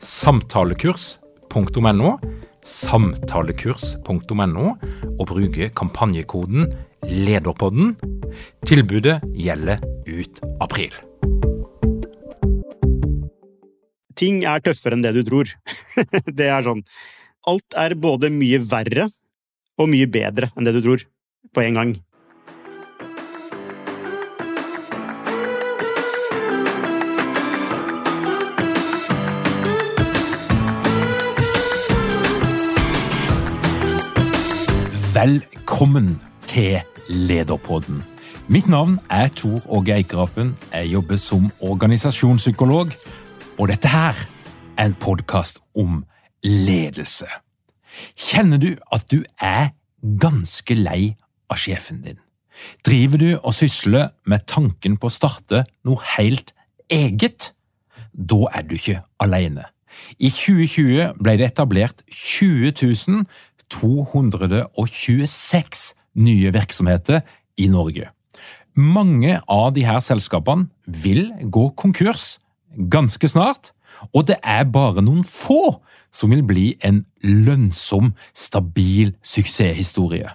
samtalekurs.no, samtalekurs.no, og bruke kampanjekoden LEDERPODDEN. Tilbudet gjelder ut april. Ting er tøffere enn det du tror. det er sånn. Alt er både mye verre og mye bedre enn det du tror, på en gang. Velkommen til Lederpodden. Mitt navn er Tor Åge Eikerapen. Jeg jobber som organisasjonspsykolog, og dette her er en podkast om ledelse. Kjenner du at du er ganske lei av sjefen din? Driver du og sysler med tanken på å starte noe helt eget? Da er du ikke alene. I 2020 ble det etablert 20 226 nye virksomheter i Norge. Mange av disse selskapene vil gå konkurs ganske snart, og det er bare noen få som vil bli en lønnsom, stabil suksesshistorie.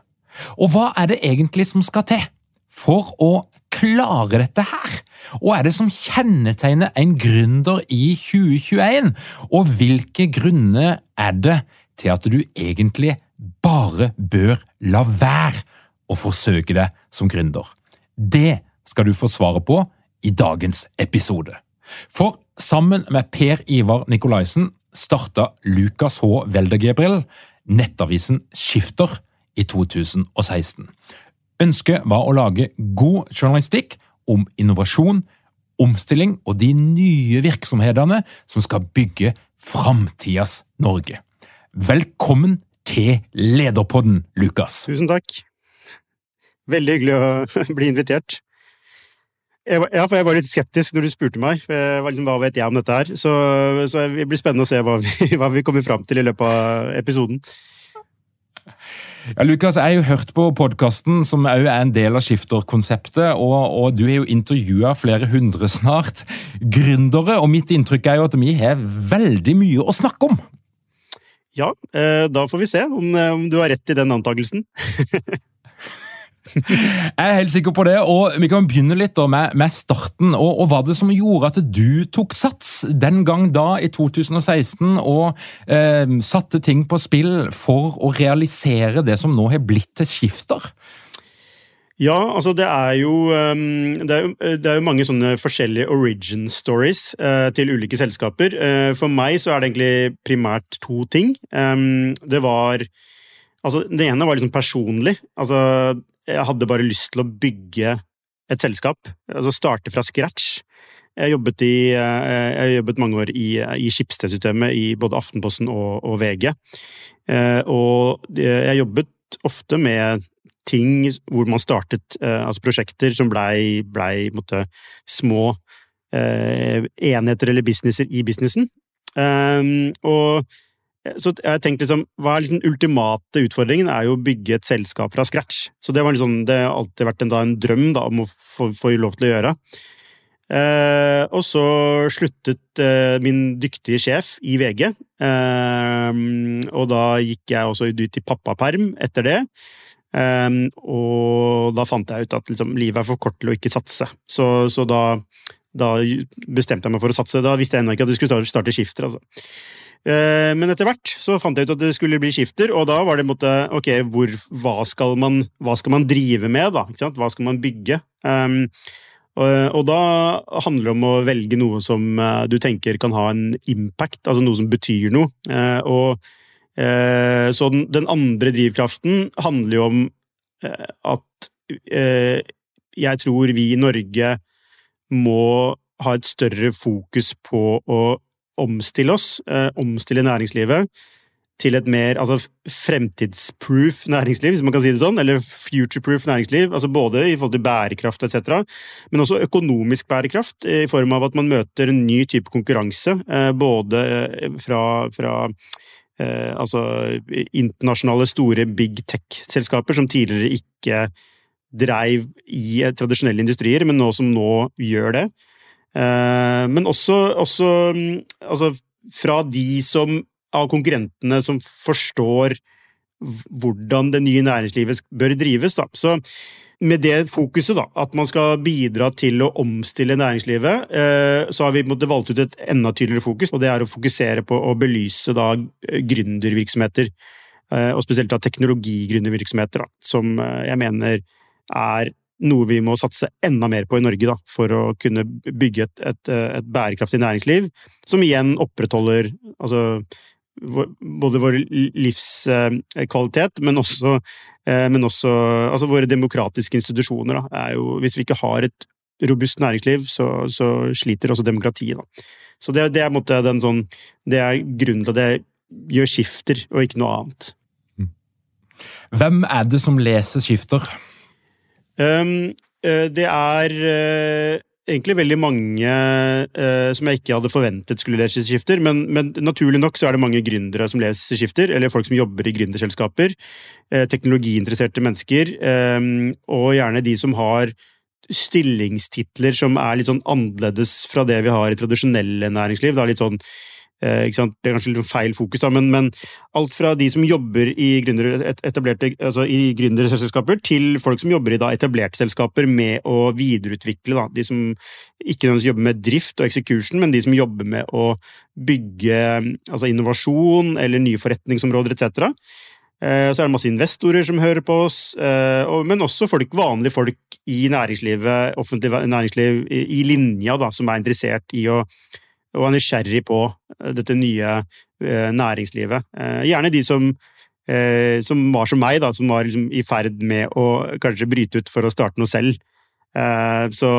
Og hva er det egentlig som skal til for å klare dette her? Og er det som kjennetegner en gründer i 2021? Og hvilke grunner er det til at du egentlig bare bør la være å forsøke det som gründer? Det skal du få svaret på i dagens episode. For sammen med Per Ivar Nikolaisen starta Lukas H. Weldergebril nettavisen Skifter i 2016. Ønsket var å lage god journalistikk om innovasjon, omstilling og de nye virksomhetene som skal bygge framtidas Norge. Velkommen til Lederpodden, Lukas. Tusen takk. Veldig hyggelig å bli invitert. Jeg var, ja, for jeg var litt skeptisk når du spurte meg. For liksom, hva vet jeg om dette her? Så, så det blir spennende å se hva vi, hva vi kommer fram til i løpet av episoden. Ja, Lukas, Jeg har jo hørt på podkasten, som òg er en del av Skifter-konseptet. Og, og, du har jo intervjua flere hundre snart gründere, og mitt inntrykk er jo at vi har veldig mye å snakke om. Ja, eh, da får vi se om, om du har rett i den antakelsen. Jeg er helt sikker på det, og vi kan begynne litt med, med, starten. Og, og Hva det som gjorde at du tok sats den gang da, i 2016, og eh, satte ting på spill for å realisere det som nå har blitt til skifter? Ja, altså det er jo um, det er jo, det er jo mange sånne forskjellige origin stories uh, til ulike selskaper. Uh, for meg så er det egentlig primært to ting. Um, det var Altså, det ene var liksom personlig. Altså, jeg hadde bare lyst til å bygge et selskap. Altså starte fra scratch. Jeg jobbet, i, eh, jeg jobbet mange år i, i Schibsted-systemet i både Aftenposten og, og, VG. Eh, og jeg jobbet ofte med ting hvor man startet eh, altså prosjekter som blei ble, måtte, små enheter eller businesser i businessen. Og så jeg tenkte liksom, hva er liksom ultimate utfordringen? er jo å bygge et selskap fra scratch. Så det, var liksom, har alltid vært en, da, en drøm da, om å få, få, lov til å gjøre. Eh, og så sluttet eh, min dyktige sjef i VG, eh, og da gikk jeg også ut i pappaperm etter det. Eh, og da fant jeg ut at liksom, livet er for kort til å ikke satse. Så, så da, da, bestemte jeg meg for å satse. Da visste jeg ennå ikke at det skulle starte skifter. altså. Men etter hvert så fant jeg ut at det skulle bli skifter, og da var det måte, ok, hvor, hva, skal man, hva skal man drive med, da? Hva skal man bygge? Um, og, da handler det om å velge noe som uh, du tenker kan ha en impact, altså noe som betyr noe. Uh, og uh, Så den, andre drivkraften handler jo om at jeg tror vi i Norge må ha et større fokus på å omstille oss, omstille næringslivet til et mer altså, fremtidsproof næringsliv, hvis man kan si det sånn, eller futureproof næringsliv. altså Både i forhold til bærekraft etc., men også økonomisk bærekraft, i form av at man møter en ny type konkurranse. Eh, både eh, fra, fra eh, altså internasjonale, store big tech-selskaper som tidligere ikke dreiv i tradisjonelle industrier, men nå som nå gjør det. Men også, også mm, altså, fra de som av konkurrentene som forstår hvordan det nye næringslivet bør drives. Da. Så med det fokuset, da, at man skal bidra til å omstille næringslivet, eh, så har vi valgt ut et enda tydeligere fokus, og det er å fokusere på å belyse da gründervirksomheter. Eh, og spesielt da teknologigründervirksomheter, som eh, jeg mener er noe vi må satse enda mer på i Norge da, for å kunne bygge et, et, et bærekraftig næringsliv, som igjen opprettholder altså, både vår livskvalitet, men også, eh, men også altså våre demokratiske institusjoner. Da, jo, hvis vi ikke har et robust næringsliv, så, så sliter også demokratiet. Da. Så det, det, er den sånn, det er grunnen til at jeg gjør skifter, og ikke noe annet. Mm. Hvem er det som leser skifter? Um, det er egentlig veldig mange eh, som jeg ikke hadde forventet skulle lese skifter, men, men, naturlig nok så er det mange gründere som leser skifter, eller folk som jobber i gründerselskaper. Eh, teknologiinteresserte mennesker, eh, og gjerne de som har stillingstitler som er litt sånn annerledes fra det vi har i tradisjonelle næringsliv. Det er litt sånn Eh, det er kanskje litt feil fokus, da, men, men, alt fra de som jobber i, gründerselskaper, altså i gründerselskaper, til folk som jobber i etablerte selskaper med å videreutvikle. Da. De som ikke nødvendigvis jobber med drift og execution, men de som jobber med å bygge altså innovasjon eller nye forretningsområder etc. Eh, så er det masse investorer som hører på oss, eh, men også folk, vanlige folk i næringslivet, offentlig næringsliv i linja, da, som er interessert i å og er nysgjerrig på eh, dette nye eh, næringslivet. Eh, gjerne de som, som var som meg, da, som var liksom i ferd med å kanskje bryte ut for å starte noe selv. Så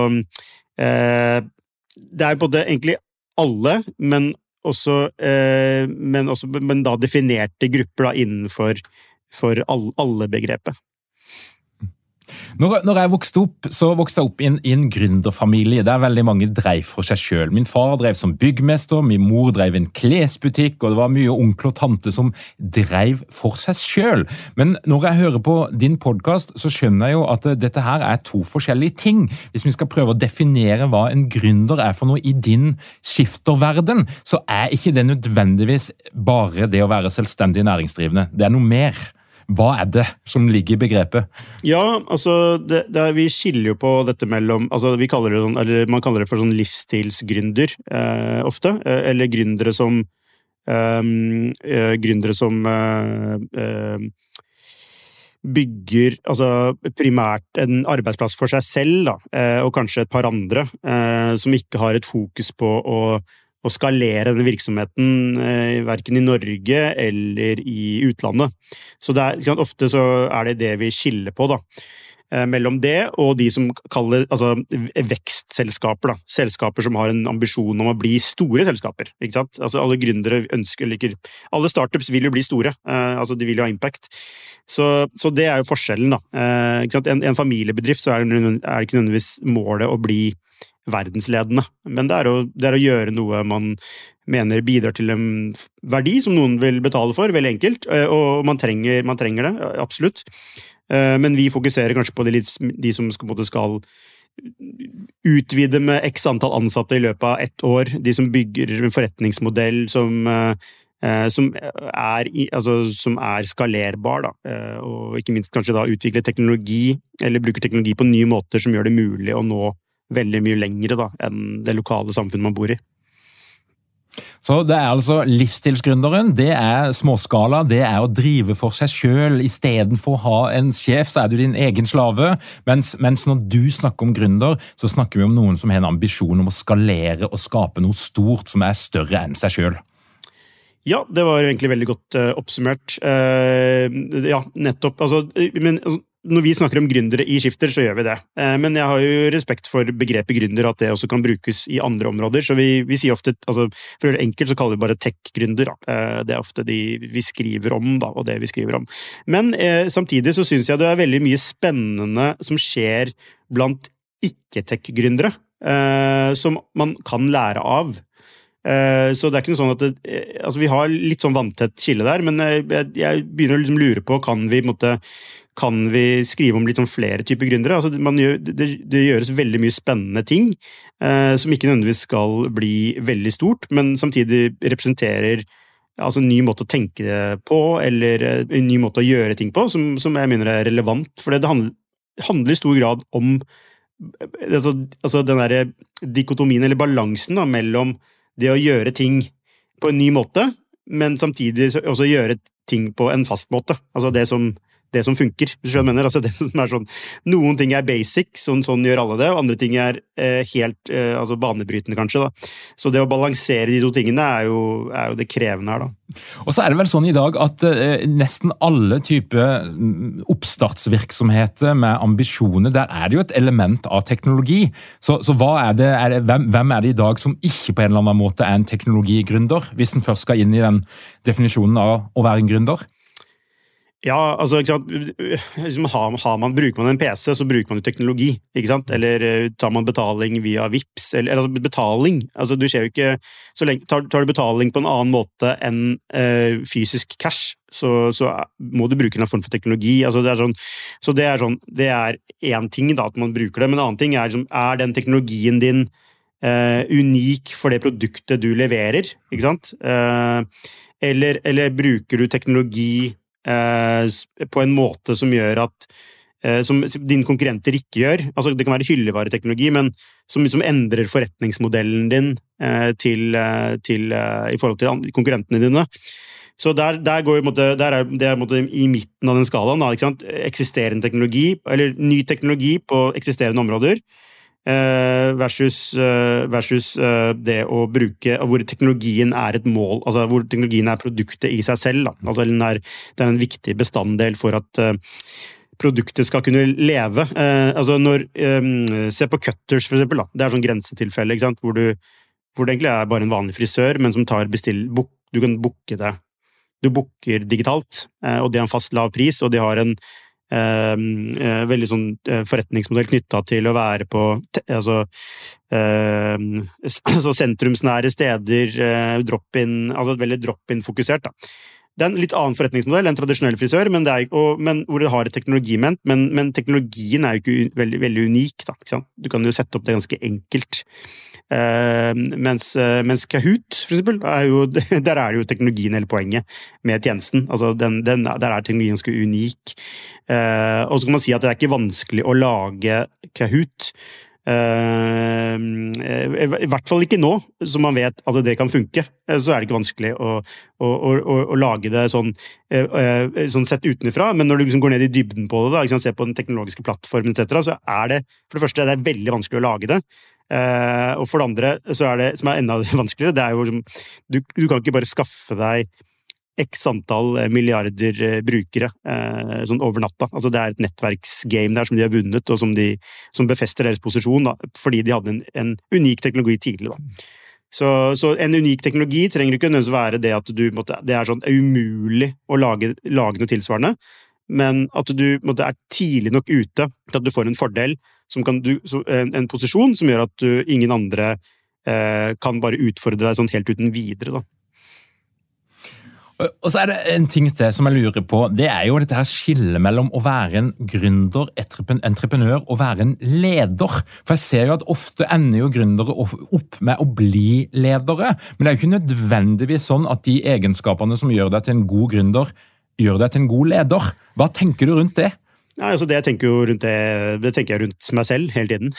det er både egentlig alle, men også, men, også, men da definerte grupper da, innenfor for alle begrepet. Når, når, jeg vokste opp, så vokste jeg opp i en, i en gründerfamilie der veldig mange drev for seg sjøl. Min far drev som byggmester, min mor drev en klesbutikk, og det var mye onkel og tante som drev for seg sjøl. Men når jeg hører på din podkast, så skjønner jeg jo at dette her er to forskjellige ting. Hvis vi skal prøve å definere hva en gründer er for noe i din skifterverden, så er ikke det nødvendigvis bare det å være selvstendig næringsdrivende. Det er noe mer. Hva er det som ligger i begrepet? Ja, altså, det, det er, Vi skiller jo på dette mellom altså vi kaller det sånn, eller Man kaller det for sånn livsstilsgründer eh, ofte. Eh, eller gründere som ehm, eh, Gründere som eh, eh, bygger altså primært en arbeidsplass for seg selv, da, eh, og kanskje et par andre, som ikke har et fokus på å å skalere denne virksomheten eh, verken i Norge eller i utlandet. Så er, ofte så er det det vi skiller på, da. Eh, mellom det og de som kaller altså, vekstselskaper. Da. Selskaper som har en ambisjon om å bli store selskaper. Ikke sant? Altså, alle gründere ønsker liker, Alle startups vil jo bli store. Eh, altså, de vil jo ha impact. Så, så det er jo forskjellen, da. Eh, en, en, familiebedrift så er det, er det ikke nødvendigvis målet å bli verdensledende. Men det er, å, det er, å, gjøre noe man mener bidrar til en verdi som noen vil betale for, veldig enkelt. Eh, og man trenger, man trenger det, absolutt. Eh, men vi fokuserer kanskje på de, de som skal, skal utvide med x antall ansatte i løpet av ett år. De som bygger en forretningsmodell som, eh, som, er, altså, som er, skalerbar, da. Og ikke minst kanskje da utvikle teknologi, eller bruke teknologi på nye måter som gjør det mulig å nå veldig mye lengre da, enn det lokale samfunnet man bor i. Så det er altså livsstilsgründeren. Det er småskala. Det er å drive for seg sjøl. Istedenfor å ha en sjef, så er du din egen slave. Mens, mens, når du snakker om gründer, så snakker vi om noen som har en ambisjon om å skalere og skape noe stort som er større enn seg sjøl. Ja, det var egentlig veldig godt uh, oppsummert. Uh, ja, nettopp. Altså, men altså, når vi snakker om gründere i Skifter, så gjør vi det. Uh, men jeg har jo respekt for begrepet gründer, at det også kan brukes i andre områder. Så vi, vi sier ofte, altså, for å gjøre det enkelt, så kaller vi bare tech-gründer. Det er ofte de vi skriver om, da, og det vi skriver om. Men samtidig så syns jeg det er veldig mye spennende som skjer blant ikke-tech-gründere. Som man kan lære av. Eh, så det er ikke noe sånn at det, altså Vi har litt sånn vanntett skille der, men jeg, jeg begynner å liksom lure på kan vi på kan vi skrive om litt sånn flere typer gründere. Altså, gjør, det, det, gjøres veldig mye spennende ting eh, som ikke nødvendigvis skal bli veldig stort, men samtidig representerer altså, en ny måte å tenke det på, eller eh, en ny måte å gjøre ting på, som, som jeg mener er relevant. For det handler, handler i stor grad om altså, altså den derre dikotomien, eller balansen, da, mellom det å gjøre ting på en ny måte, men samtidig også gjøre ting på en fast måte. Altså det som det som funker. hvis du mener. Altså det som er sånn, Noen ting er basic, sånn, sånn gjør alle det, og andre ting er eh, helt eh, altså banebrytende, kanskje. da. Så det å balansere de to tingene er jo, er jo det krevende her, da. Og så er det vel sånn i dag at eh, nesten alle typer mm, oppstartsvirksomheter med ambisjoner, der er det jo et element av teknologi. Så, så er det, er det, hvem, hvem, er det i dag som ikke på en eller annen måte er en teknologigründer, hvis en først skal inn i den definisjonen av å være en gründer? Ja, altså, ikke sant? Liksom, har, har man, Bruker man en PC, så bruker man jo teknologi. ikke sant? Eller uh, tar man betaling via VIPS, eller, eller altså betaling altså du ser jo ikke, så lenge, tar, tar, du betaling på en annen måte enn uh, fysisk cash, så, så, må du bruke en form for teknologi. altså det er sånn, Så det er sånn, det er én ting da, at man bruker det, men en annen ting er liksom, er den teknologien din uh, unik for det produktet du leverer? ikke sant? eller, eller bruker du teknologi Eh, på en måte som gjør at eh, som dine konkurrenter ikke gjør. Altså, det kan være hyllevareteknologi, men som, som endrer forretningsmodellen din eh, til, til, i forhold til konkurrentene dine. Så der, der, går, der er det måte, i midten av den skalaen. Da, Eksisterende teknologi, eller ny teknologi på eksisterende områder. Eh, versus, eh, versus, eh, det å bruke Hvor teknologien er et mål, altså hvor teknologien er produktet i seg selv. Altså den er, det er en viktig bestanddel for at produktet skal kunne leve. altså når, Se på Cutters, for eksempel. Da. Det er sånn grensetilfelle hvor, du, hvor det egentlig er bare en vanlig frisør, men som tar bestill, Bok, Du kan booke det. Du booker digitalt, og de har en fast lav pris, og de har en Ehm, veldig sånn eh, forretningsmodell knytta til å være på altså, eh, altså sentrumsnære steder, eh, drop-in Altså veldig drop-in-fokusert, da. Det er en litt annen forretningsmodell enn tradisjonell frisør, men, er, og, men hvor det har et teknologiment. Men, men, teknologien er jo ikke veldig, veldig unik. Da, du kan jo sette opp det ganske enkelt. Uh, mens, uh, mens, Kahoot, for eksempel, er jo, der er det jo teknologien hele poenget med tjenesten. Altså, den, den, der er teknologien ganske unik. Uh, og så kan man si at det er ikke vanskelig å lage Kahoot. Uh, I hvert fall ikke nå, som man vet at det kan funke. Uh, så er det ikke vanskelig å, å, å, å lage det sånn, sånn sett utenfra. Men når du liksom går ned i dybden på det, da, ser på den teknologiske plattformen etc., så er det for det første det er veldig vanskelig å lage det. og for det andre, så er det, som er enda vanskeligere, det er jo du, du kan ikke bare skaffe deg x antall eh, milliarder eh, brukere eh, sånn over natta. Altså det er et nettverksgame der som de har vunnet, og som, de, som befester deres posisjon, da, fordi de hadde en, en unik teknologi tidlig. Da. Så, så, en unik teknologi trenger ikke nødvendigvis være det at du måtte, det er sånn umulig å lage, lage noe tilsvarende, men at du måtte, er tidlig nok ute til at du får en fordel, du, en, en, posisjon som gjør at du, ingen andre eh, kan bare utfordre deg sånn helt uten videre. da. Og så er det en ting til som jeg lurer på. Det er jo dette her skillet mellom å være en gründer, entreprenør, og være en leder. For jeg ser jo at ofte ender jo gründere opp med å bli ledere. Men det er jo ikke nødvendigvis sånn at de egenskapene som gjør deg til en god gründer, gjør deg til en god leder. Hva tenker du rundt det? Ja, altså det, tenker jo rundt det, det tenker jeg rundt meg selv hele tiden.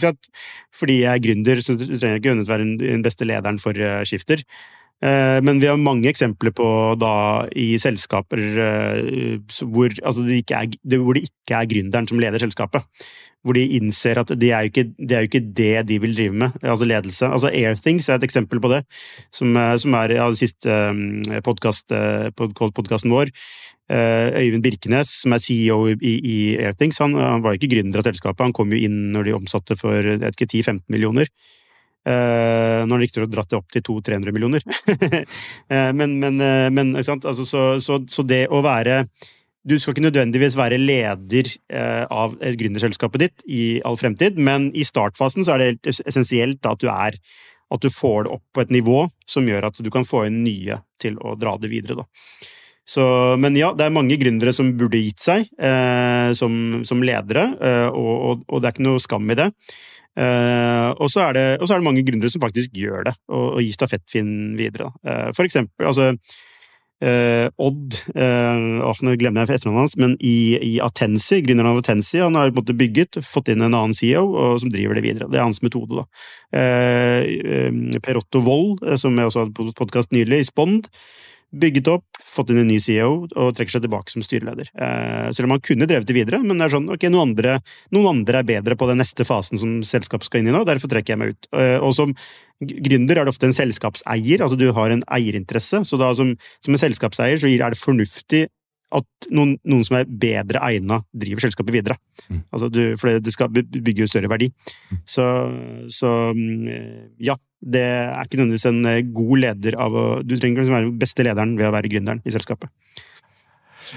Fordi jeg er gründer, så trenger jeg ikke nødvendigvis være den beste lederen for uh, skifter. Uh, men vi har mange eksempler på da i selskaper uh, hvor, altså det er, hvor, det ikke er gründeren som leder selskapet hvor de innser at det er jo ikke det, er jo ikke det de vil drive med, altså ledelse. Altså Airthings er et eksempel på det, som, som er ja, siste podkast, uh, podkasten vår. Øyvind Birkenes, som er CEO i, i Airthings, han, han, var ikke gründer av selskapet. Han kom jo inn når de omsatte for 10-15 millioner. Uh, når han riktignok dratt det opp til 200-300 millioner. uh, men, men, uh, men altså, så, så, så, det å være du skal ikke nødvendigvis være leder av gründerselskapet ditt i all fremtid, men i startfasen så er det helt essensielt at du er at du får det opp på et nivå som gjør at du kan få inn nye til å dra det videre. Da. Så, men ja, det er mange gründere som burde gitt seg eh, som, som, ledere, eh, og, og, og, det er ikke noe skam i det. Eh, og, så det og så er det mange gründere som faktisk gjør det, og, og gir stafettfinn videre. Uh, for eksempel, altså Uh, Odd uh, oh, Nå glemmer jeg etternavnet hans, men i, i Atensi, gründeren av Atensi, han har på en måte bygget, fått inn en annen CEO og, som driver det videre. Det er hans metode, da. Uh, per Otto Wold, som jeg også hadde på podkast nylig, i Spond, bygget opp, fått inn en ny CEO og trekker seg tilbake som styreleder. Eh, selv om han kunne drevet det videre, men det er sånn, ok, noen andre, noen andre, er bedre på den neste fasen som selskapet skal inn i nå, derfor trekker jeg meg ut. Eh, og som gründer er det ofte en selskapseier, altså du har en eierinteresse, så da som, som en selskapseier så er det fornuftig at noen, noen, som er bedre egna, driver selskapet videre. Mm. Altså du, for det skal bygge større verdi. Mm. Så, så, mm, ja, det er ikke nødvendigvis en eh, god leder av å Du trenger ikke være den beste lederen ved å være gründeren i selskapet.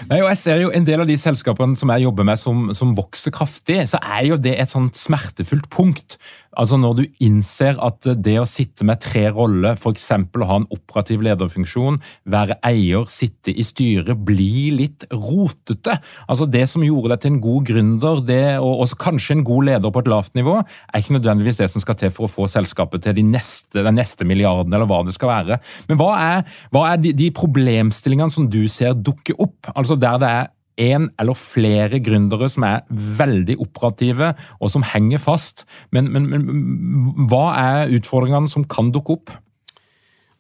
Nei, og jeg ser jo En del av de selskapene som jeg jobber med som, som vokser kraftig, så er jo det et sånt smertefullt punkt. Altså Når du innser at det å sitte med tre roller, f.eks. å ha en operativ lederfunksjon, være eier, sitte i styret, blir litt rotete. Altså Det som gjorde deg til en god gründer, det, og også kanskje en god leder på et lavt nivå, er ikke nødvendigvis det som skal til for å få selskapet til de neste, den neste milliarden, eller hva det skal være. Men hva er, hva er de, de problemstillingene som du ser dukke opp? Altså Der det er en eller flere gründere som er veldig operative og som henger fast. Men, men, men hva er utfordringene som kan dukke opp?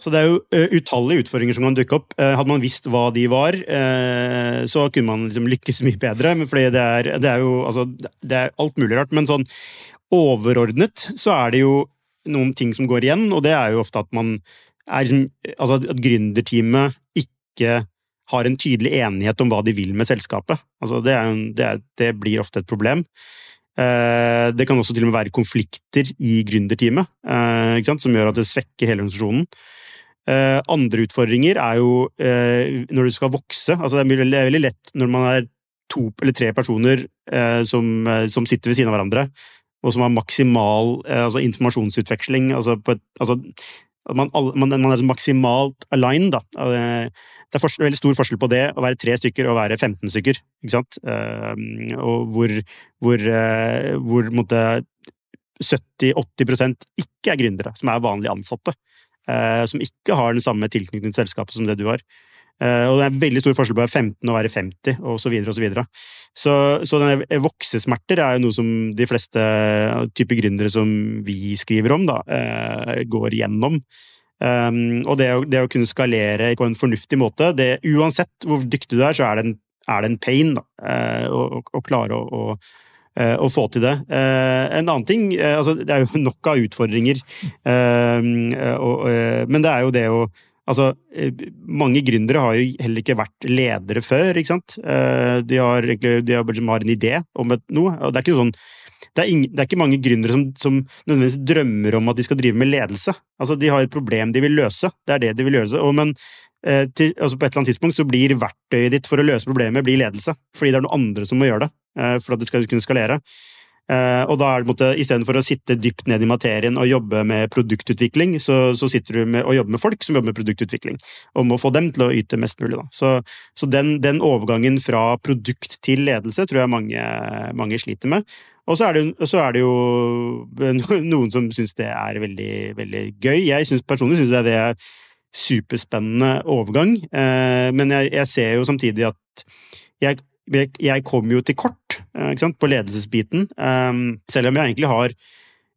Så Det er jo uh, utallige utfordringer som kan dukke opp. Uh, hadde man visst hva de var, uh, så kunne man liksom lykkes mye bedre. fordi det er, det er jo altså, det er alt mulig rart. Men sånn overordnet så er det jo noen ting som går igjen, og det er jo ofte at man er Altså at gründerteamet ikke har en tydelig enighet om hva de vil med selskapet. Altså det, er, det, er, det, blir ofte et problem. Eh, det kan også til og med være konflikter i gründerteamet, eh, som gjør at det svekker hele organisasjonen. Eh, andre utfordringer er jo når du skal vokse. Altså det er veldig lett når man er to eller tre personer som, som sitter ved siden av hverandre, og som har maksimal altså informasjonsutveksling. Altså et, altså man, man, man, er maksimalt aligned. Da det er veldig stor forskjell på det å være tre stykker og være 15 stykker. ikke sant? Uh, og hvor, hvor, uh, hvor 70-80% ikke er gründere, som er vanlige ansatte. Uh, som ikke har den samme tilknytningen til selskapet som det du har. og det er veldig stor forskjell på å være 15 og være 50, og så videre og så videre. Så, så denne voksesmerter er jo noe som de fleste typer gründere som vi skriver om, da, går gjennom. Um, og det å, det å, kunne skalere på en fornuftig måte det, Uansett hvor dyktig du er, så er det en, er det en pain da, uh, å, å, klare å, å, å, få til det. Uh, en annen ting altså, Det er jo nok av utfordringer, ehm, men det er jo det å Altså, mange gründere har jo heller ikke vært ledere før, ikke sant. De har, egentlig, de har, en idé om et, noe, og det er ikke sånn det er, ingen, det er, ikke mange gründere som, som, nødvendigvis drømmer om at de skal drive med ledelse. Altså, De har et problem de vil løse. Det er det de vil løse. Og, men eh, til, altså på et eller annet tidspunkt så blir verktøyet ditt for å løse problemet blir ledelse. Fordi det er noen andre som må gjøre det eh, for at det skal kunne skalere. Eh, og da er det Istedenfor å sitte dypt ned i materien og jobbe med produktutvikling, så, så sitter du med, og jobber med folk som jobber med produktutvikling, og må få dem til å yte mest mulig. Da. Så, så den, den, overgangen fra produkt til ledelse tror jeg mange, mange sliter med. Og så er, det, så er det jo noen som syns det er veldig, veldig gøy. Jeg synes, personlig syns det er superspennende overgang, eh, men jeg, jeg, ser jo samtidig at jeg, jeg kom jo til kort sant, på ledelsesbiten. Selv om jeg egentlig har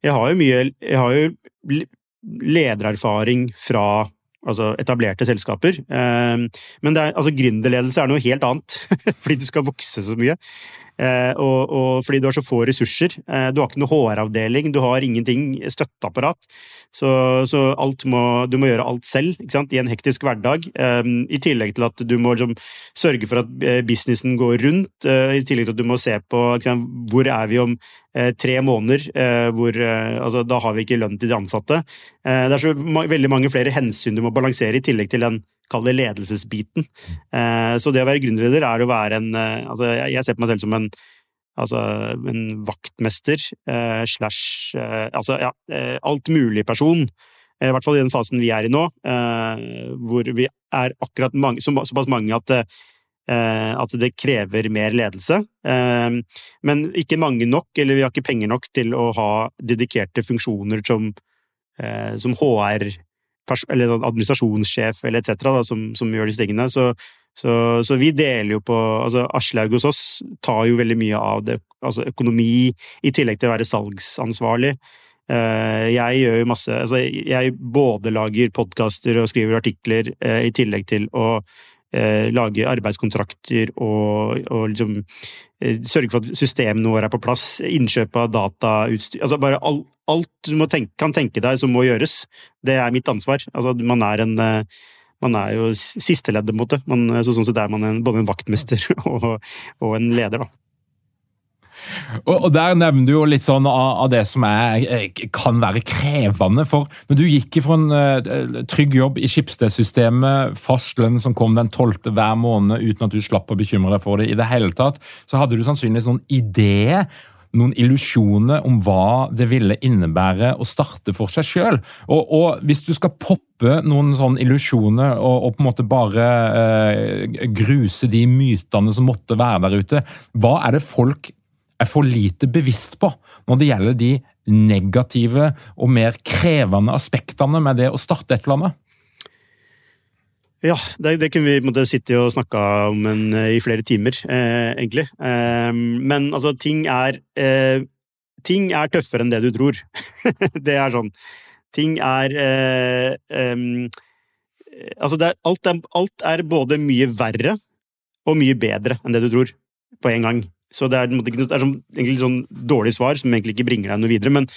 Jeg har jo mye Jeg har jo ledererfaring fra altså etablerte selskaper. Men er, altså, gründerledelse er noe helt annet, fordi du skal vokse så mye. Eh, og, og, fordi du har så få ressurser. Eh, du har ikke noe HR-avdeling, du har ingenting støtteapparat. Så, så må, du må gjøre alt selv i en hektisk hverdag. Eh, I tillegg til at du må liksom, sørge for at businessen går rundt. I tillegg til at du må se på hvor er vi om tre måneder. Hvor, altså, da har vi ikke lønn til de ansatte. Det er så veldig mange flere hensyn du må balansere, i tillegg til den kall det ledelsesbiten. Eh, så det å være gründerleder er å være en eh, Altså, jeg ser på meg selv som en Altså en vaktmester eh, slash Altså, ja, alt mulig person. I hvert fall i den fasen vi er i nå, hvor vi er akkurat mange, såpass mange at at det krever mer ledelse. Men ikke mange nok, eller vi har ikke penger nok til å ha dedikerte funksjoner som, som HR, eller sånn administrasjonssjef eller etc. Som, som, gjør disse tingene. Så, så, så, vi deler jo på altså Aslaug hos oss tar jo veldig mye av det, altså økonomi, i tillegg til å være salgsansvarlig. Eh, jeg gjør jo masse altså Jeg både lager podkaster og skriver artikler, eh, i tillegg til å eh, lage arbeidskontrakter og, og liksom sørge for at systemene våre er på plass. Innkjøp av datautstyr Altså bare all, alt du tenke, kan tenke deg som må gjøres, det er mitt ansvar. Altså, man er en eh, man er jo sisteleddet, på en måte. Man, så sånn sett er man en, både en vaktmester og, og en leder, da. Og, og Der nevner du jo litt sånn av, av, det som er, eh, kan være krevende. For når du gikk fra en uh, trygg jobb i Schibsted-systemet, fast lønn som kom den tolvte hver måned uten at du slapp å bekymre deg for det i det hele tatt, så hadde du sannsynligvis noen ideer noen illusjoner om hva det ville innebære å starte for seg sjøl. Og, og, hvis du skal poppe noen sånne illusjoner og, og, på en måte bare eh, gruse de mytene som måtte være der ute, hva er det folk er for lite bevisst på når det gjelder de negative og mer krevende aspektene med det å starte et eller annet? Ja, det, det, kunne vi måtte sitte og snakka om en, eh, i flere timer, eh, egentlig. Eh, men altså, ting er eh, Ting er tøffere enn det du tror. det er sånn. Ting er Altså, er, alt, er, alt, er, både mye verre og mye bedre enn det du tror, på en gang. Så det er, det er sånn, egentlig sånn dårlig svar som egentlig ikke bringer deg noe videre. Men,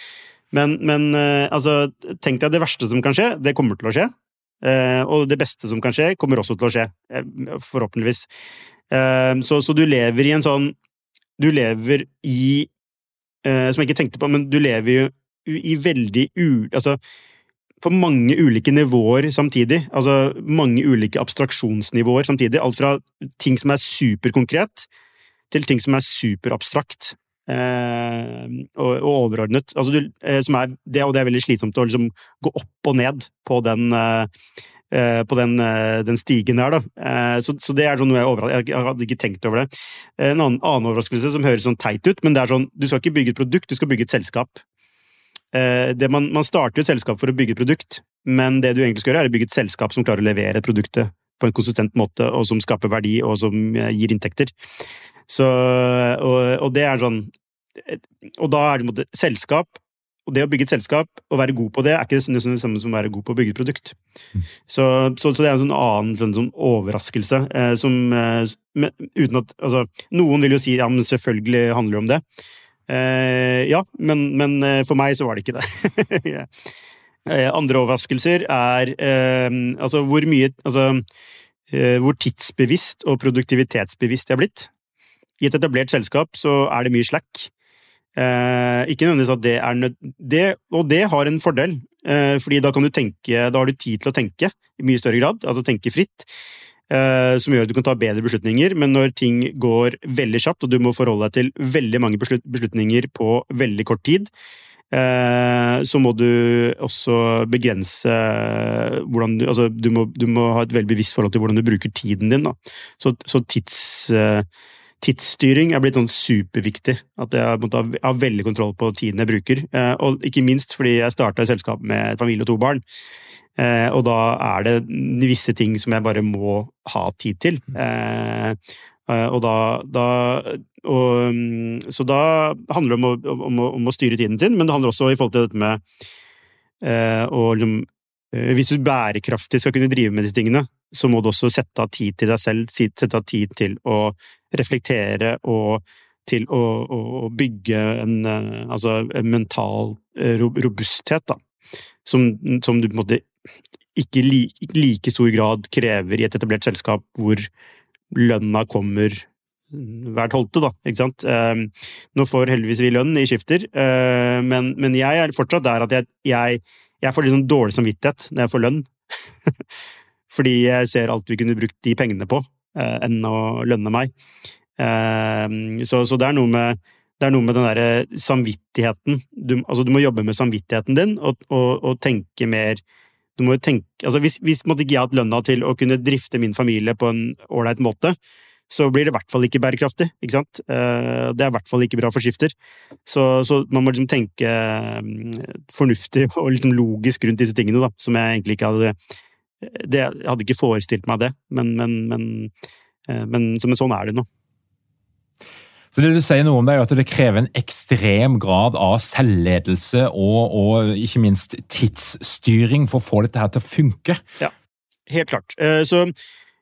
men, men altså, tenk deg det verste som kan skje. Det kommer til å skje. Eh, og det beste som kan skje, kommer også til å skje. Eh, forhåpentligvis. Eh, så, så, du lever i en sånn Du lever i Som jeg ikke tenkte på, men du lever jo i veldig u... Altså på mange ulike nivåer samtidig. Altså mange ulike abstraksjonsnivåer samtidig. Alt fra ting som er superkonkret, til ting som er superabstrakt. Eh, og, og, overordnet. Altså du, eh, er, det, og det er veldig slitsomt å liksom gå opp og ned på den, eh, på den, den stigen der, da. Så, så, det er sånn noe jeg, jeg hadde ikke tenkt over det. En annen, annen, overraskelse som høres sånn teit ut, men det er sånn du skal ikke bygge et produkt, du skal bygge et selskap. Man, man, starter et selskap for å bygge et produkt, men det du egentlig skal gjøre, er å bygge et selskap som klarer å levere produktet på en konsistent måte, og som skaper verdi, og som gir inntekter. Så, og, og, det er sånn Og da er det en måte, selskap og det å bygge et selskap og være god på det, er ikke det samme som å være god på å bygge et produkt. Mm. Så, så, så, det er en sånn annen sånn, sånn overraskelse eh, som eh, Uten at Altså, noen vil jo si ja, men selvfølgelig handler det om det. Eh, ja, men, men, eh, for meg så var det ikke det. Eh, andre overraskelser er eh, altså hvor mye Altså hvor tidsbevisst og produktivitetsbevisst jeg har blitt. I et etablert selskap så er det mye slack. Eh, ikke nødvendigvis at det er nød... Det, og det har en fordel, eh, fordi da kan du tenke Da har du tid til å tenke i mye større grad, altså tenke fritt. Eh, som gjør at du kan ta bedre beslutninger, men når ting går veldig kjapt, og du må forholde deg til veldig mange beslut beslutninger på veldig kort tid, eh, så må du også begrense hvordan du Altså, du må, du må, ha et veldig bevisst forhold til hvordan du bruker tiden din, da. Så, så tids eh, tidsstyring er blitt sånn superviktig. At jeg måtte ha veldig kontroll på tiden jeg bruker. Eh, og ikke minst fordi jeg starta i selskap med familie og to barn. Eh, og da er det visse ting som jeg bare må ha tid til. Eh, Og da, da og, mm, Så da handler det om å, om, å, om å, styre tiden sin, men det handler også i forhold til dette med eh, å liksom Hvis du bærekraftig skal kunne drive med disse tingene, så må du også sette av tid til deg selv, sette av tid til å reflektere og til å, å bygge en, altså, en mental robusthet, da. Som, som, du på en måte ikke i like, like stor grad krever i et etablert selskap hvor lønna kommer hver tolvte, da. Ikke sant? Ehm, nå får heldigvis vi lønn i skifter, eh, men, men jeg er fortsatt der at jeg, jeg, jeg får litt sånn dårlig samvittighet når jeg får lønn. Fordi jeg ser alt vi kunne brukt de pengene på, eh, enn å lønne meg. Eh, så, så det er noe med er noe med den derre samvittigheten. Du, altså, du må jobbe med samvittigheten din og, og, og tenke mer du må jo tenke, altså Hvis, hvis måtte ikke jeg hatt lønna til å kunne drifte min familie på en ålreit måte, så blir det i hvert fall ikke bærekraftig. ikke sant? Eh, det er i hvert fall ikke bra for skifter. Så, så man må liksom tenke mm, fornuftig og liksom logisk rundt disse tingene, da, som jeg egentlig ikke hadde det, Jeg hadde ikke forestilt meg det, men, men, men, eh, men, men sånn er det nå. Så det du sier noe om det er at det krever en ekstrem grad av selvledelse og, og ikke minst tidsstyring for å få dette her til å funke? Ja, helt klart. Eh, så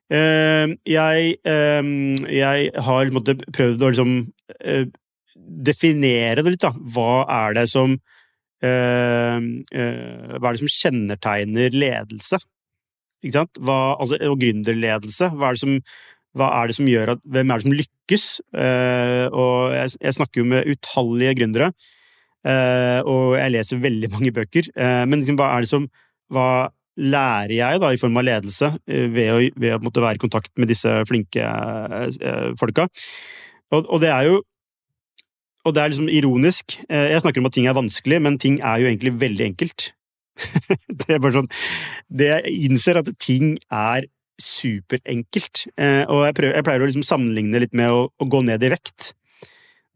jeg, eh, jeg har prøvd å liksom definere det litt, da. Hva er det som Hva er det som kjennetegner ledelse? Ikke sant? Hva, altså, og gründerledelse. Hva er det som hva er det som gjør at, Hvem er det som lykkes? Uh, og jeg, jeg, snakker jo med utallige gründere, uh, og jeg leser veldig mange bøker. Uh, men liksom, hva er det som Hva lærer jeg da i form av ledelse ved å, ved å måtte være i kontakt med disse flinke folka? Og, og, det er jo Og det er liksom ironisk. jeg snakker om at ting er vanskelig, men ting er jo egentlig veldig enkelt. det er bare sånn Det jeg innser at ting er superenkelt. Eh, og jeg, prøver, jeg, pleier å liksom sammenligne litt med å, å gå ned i vekt.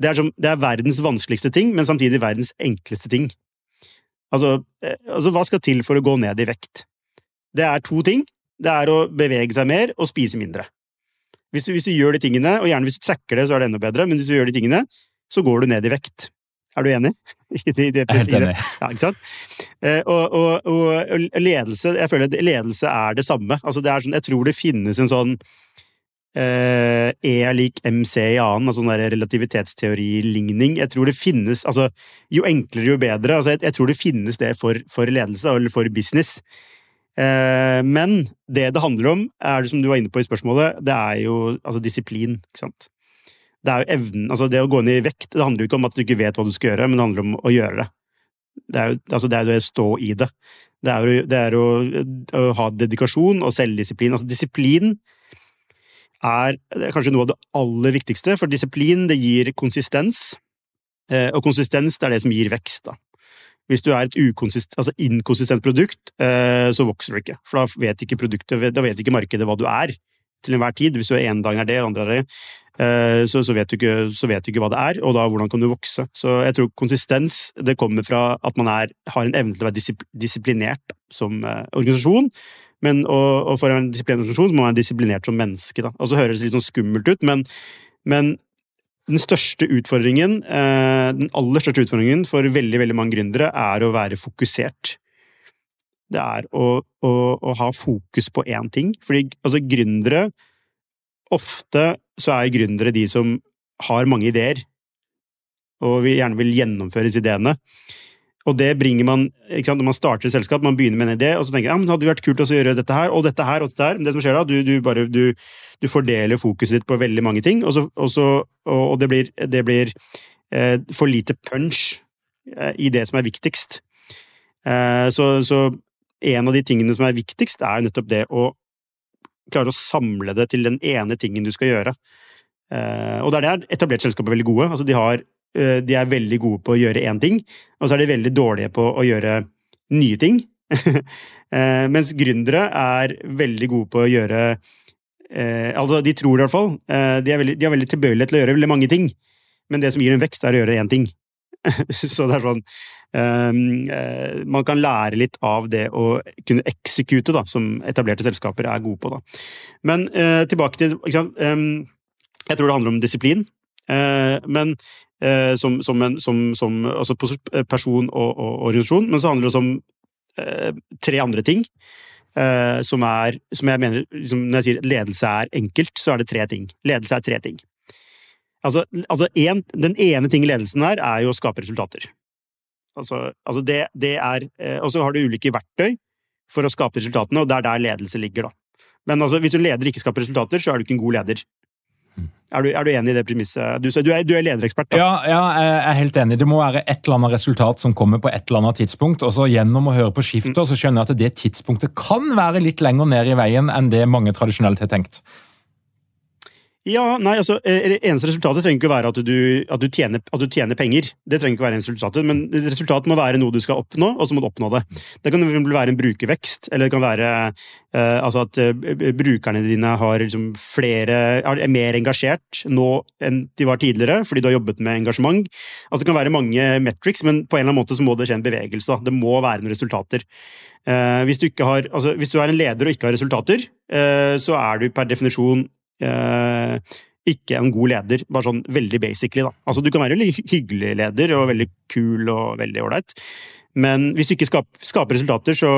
Det er, som, det er, verdens vanskeligste ting, men samtidig verdens enkleste ting. Altså, eh, altså, hva skal til for å gå ned i vekt? Det er to ting. Det er å bevege seg mer og spise mindre. Hvis du, hvis du gjør de tingene, og gjerne hvis du tracker det, så er det enda bedre, men hvis du gjør de tingene, så går du ned i vekt. Er du enig? I det, det, Helt enig. Ja, ikke sant? Eh, og, og, og, ledelse Jeg føler at ledelse er det samme. Altså det er sånn, jeg tror det finnes en sånn eh, E lik MC i annen, altså sånn relativitetsteori-ligning. Jeg tror det finnes altså Jo enklere, jo bedre. Altså jeg, jeg tror det finnes det for, for ledelse, eller for business. Eh, men det det handler om, er det som du var inne på i spørsmålet, det er jo altså disiplin. ikke sant? det er jo evnen Altså, det å gå ned i vekt, det handler jo ikke om at du ikke vet hva du skal gjøre, men det handler om å gjøre det. Det er jo altså det, er å stå i det. Det er, jo, det er å, å, ha dedikasjon og selvdisiplin. Altså, disiplin er, er kanskje noe av det aller viktigste, for disiplin det gir konsistens, eh, og konsistens det er det som gir vekst. da. Hvis du er et altså inkonsistent produkt, eh, så vokser du ikke. For da vet ikke da vet ikke markedet hva du er til enhver tid. Hvis du ene dagen er det, og andre er det, eh, så, så, vet ikke, så, vet du ikke, hva det er, og da hvordan kan du vokse. Så jeg tror konsistens det kommer fra at man er, har en evne til å være disiplinert som eh, organisasjon. Men, og, og, for en disiplinert organisasjon så må man være disiplinert som menneske. Da. Og så høres det litt sånn skummelt ut, men, men den største utfordringen, eh, den aller største utfordringen for veldig, veldig mange gründere er å være fokusert det er å, å, å ha fokus på én ting. Fordi altså, gründere Ofte så er gründere de som har mange ideer, og vi gjerne vil gjennomføre disse ideene. Og det bringer man sant, Når man starter et selskap, man begynner med en idé, og så tenker jeg, ja, men det hadde vært kult å gjøre dette her, og dette her, og dette her. Men det som skjer da, du, du bare du, du, fordeler fokuset ditt på veldig mange ting, og, så, og, så, og det blir, det blir eh, for lite punch eh, i det som er viktigst. Eh, så, så, en av de tingene som er viktigst, er jo nettopp det å klare å samle det til den ene tingen du skal gjøre. Eh, og der er etablerte selskaper veldig gode. Altså de, har, de, er veldig gode på å gjøre én ting, og så er de veldig dårlige på å gjøre nye ting. Eh, mens gründere er veldig gode på å gjøre Altså, de tror i hvert fall. De er veldig, de har veldig tilbøyelighet til å gjøre veldig mange ting, men det som gir dem vekst, er å gjøre én ting. så det er sånn eh, man kan lære litt av det å kunne eksekute, da, som etablerte selskaper er gode på. Da. Men uh, tilbake til um, Jeg tror det handler om disiplin. Men som, som, en, som, som altså person og, og, organisasjon. Men så handler det også om tre andre ting. som er Som jeg mener liksom, Når jeg sier ledelse er enkelt, så er det tre ting. Ledelse er tre ting. Altså, altså en, Den ene ting i ledelsen her er jo å skape resultater. Altså, altså det, det, er Og så har du ulike verktøy for å skape resultatene, og det er der ledelse ligger, da. Men altså, hvis du leder ikke skaper resultater, så er du ikke en god leder. Mm. Er du, er du enig i det premisset? Du, du, er, du er lederekspert, da. Ja, ja, jeg er helt enig. Det må være et eller annet resultat som kommer på et eller annet tidspunkt. og så Gjennom å høre på skiftet, mm. så skjønner jeg at det tidspunktet kan være litt lenger ned i veien enn det mange tradisjonelt har tenkt. Ja, nei, altså, eh, Eneste resultatet trenger ikke være at du, at, du tjener, at du, tjener, penger. Det trenger ikke være eneste resultatet, Men resultatet må være noe du skal oppnå, og så må du oppnå det. Det kan være en brukervekst, eller det kan være uh, altså at uh, brukerne dine har liksom, flere, er mer engasjert nå enn de var tidligere, fordi du har jobbet med engasjement. Altså, det kan være mange metrics, men på en eller annen måte så må det skje en bevegelse. Det må være noen resultater. Uh, hvis, du har, altså, hvis, du er en leder og ikke har resultater, så er du per definisjon eh, ikke en god leder, bare sånn veldig basically, da. Altså, du kan være en hyggelig leder og veldig kul og veldig ålreit, men hvis du ikke skaper, skaper resultater, så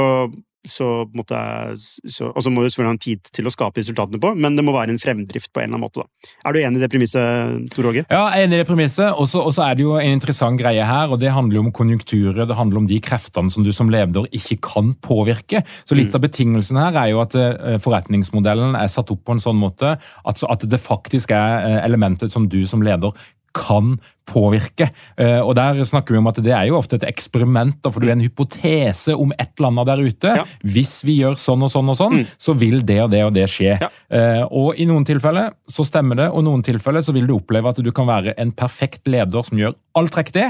så, måtte så, og så må du selvfølgelig ha en tid til å skape resultatene på, men det må være en fremdrift på en eller annen måte. Da. Er du enig i det premisset, Tor Åge? Ja, jeg er enig i det premisset. Og så er det jo en interessant greie her, og det handler jo om konjunkturer. Det handler om de kreftene som du som leder ikke kan påvirke. Så litt mm. av betingelsen her er jo at eh, forretningsmodellen er satt opp på en sånn måte at, at det faktisk er eh, elementet som du som leder kan påvirke. Eh, og Der snakker vi om at det er jo ofte et eksperiment, for det er en hypotese om et eller annet der ute. Ja. Hvis vi gjør sånn og sånn og sånn, mm. så vil det og det og det skje. Ja. Eh, og I noen tilfeller så stemmer det, og i noen tilfeller så vil du oppleve at du kan være en perfekt leder som gjør alt riktig,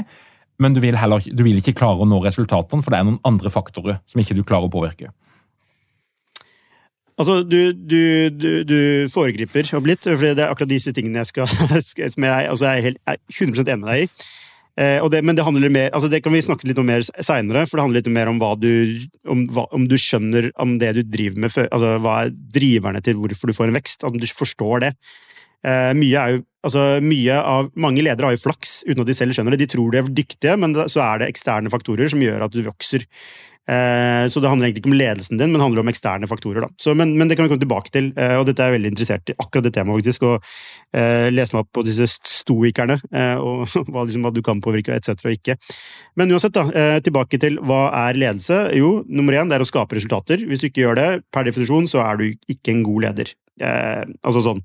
men du vil, heller, du vil ikke klare å nå resultatene, for det er noen andre faktorer som ikke du klarer å påvirke. Altså, du, du, du, du foregriper opp litt, for det er akkurat disse tingene jeg skal som jeg, altså jeg er, helt, er 100 enig med deg i. Eh, det, men det mer, altså det kan vi snakke litt om mer seinere, for det handler litt mer om du om, hva, om du skjønner om det du driver med, altså hva er driverne til hvorfor du får en vekst, om du forstår det. Eh, mye er jo Altså, mye av, Mange ledere har jo flaks uten at de selv skjønner det. De tror de er dyktige, men så er det eksterne faktorer som gjør at du vokser. Eh, så det handler egentlig ikke om ledelsen din, men handler om eksterne faktorer. Så, men, men, det kan vi komme tilbake til, eh, og dette er jeg veldig interessert i. akkurat det temaet faktisk, og eh, Lese meg opp på disse stoikerne, eh, og hva, liksom, hva, du kan påvirke, etc. og ikke. Men uansett, da, eh, tilbake til hva er ledelse? Jo, nummer én det er å skape resultater. Hvis du ikke gjør det, per definisjon, så er du ikke en god leder. Altså sånn.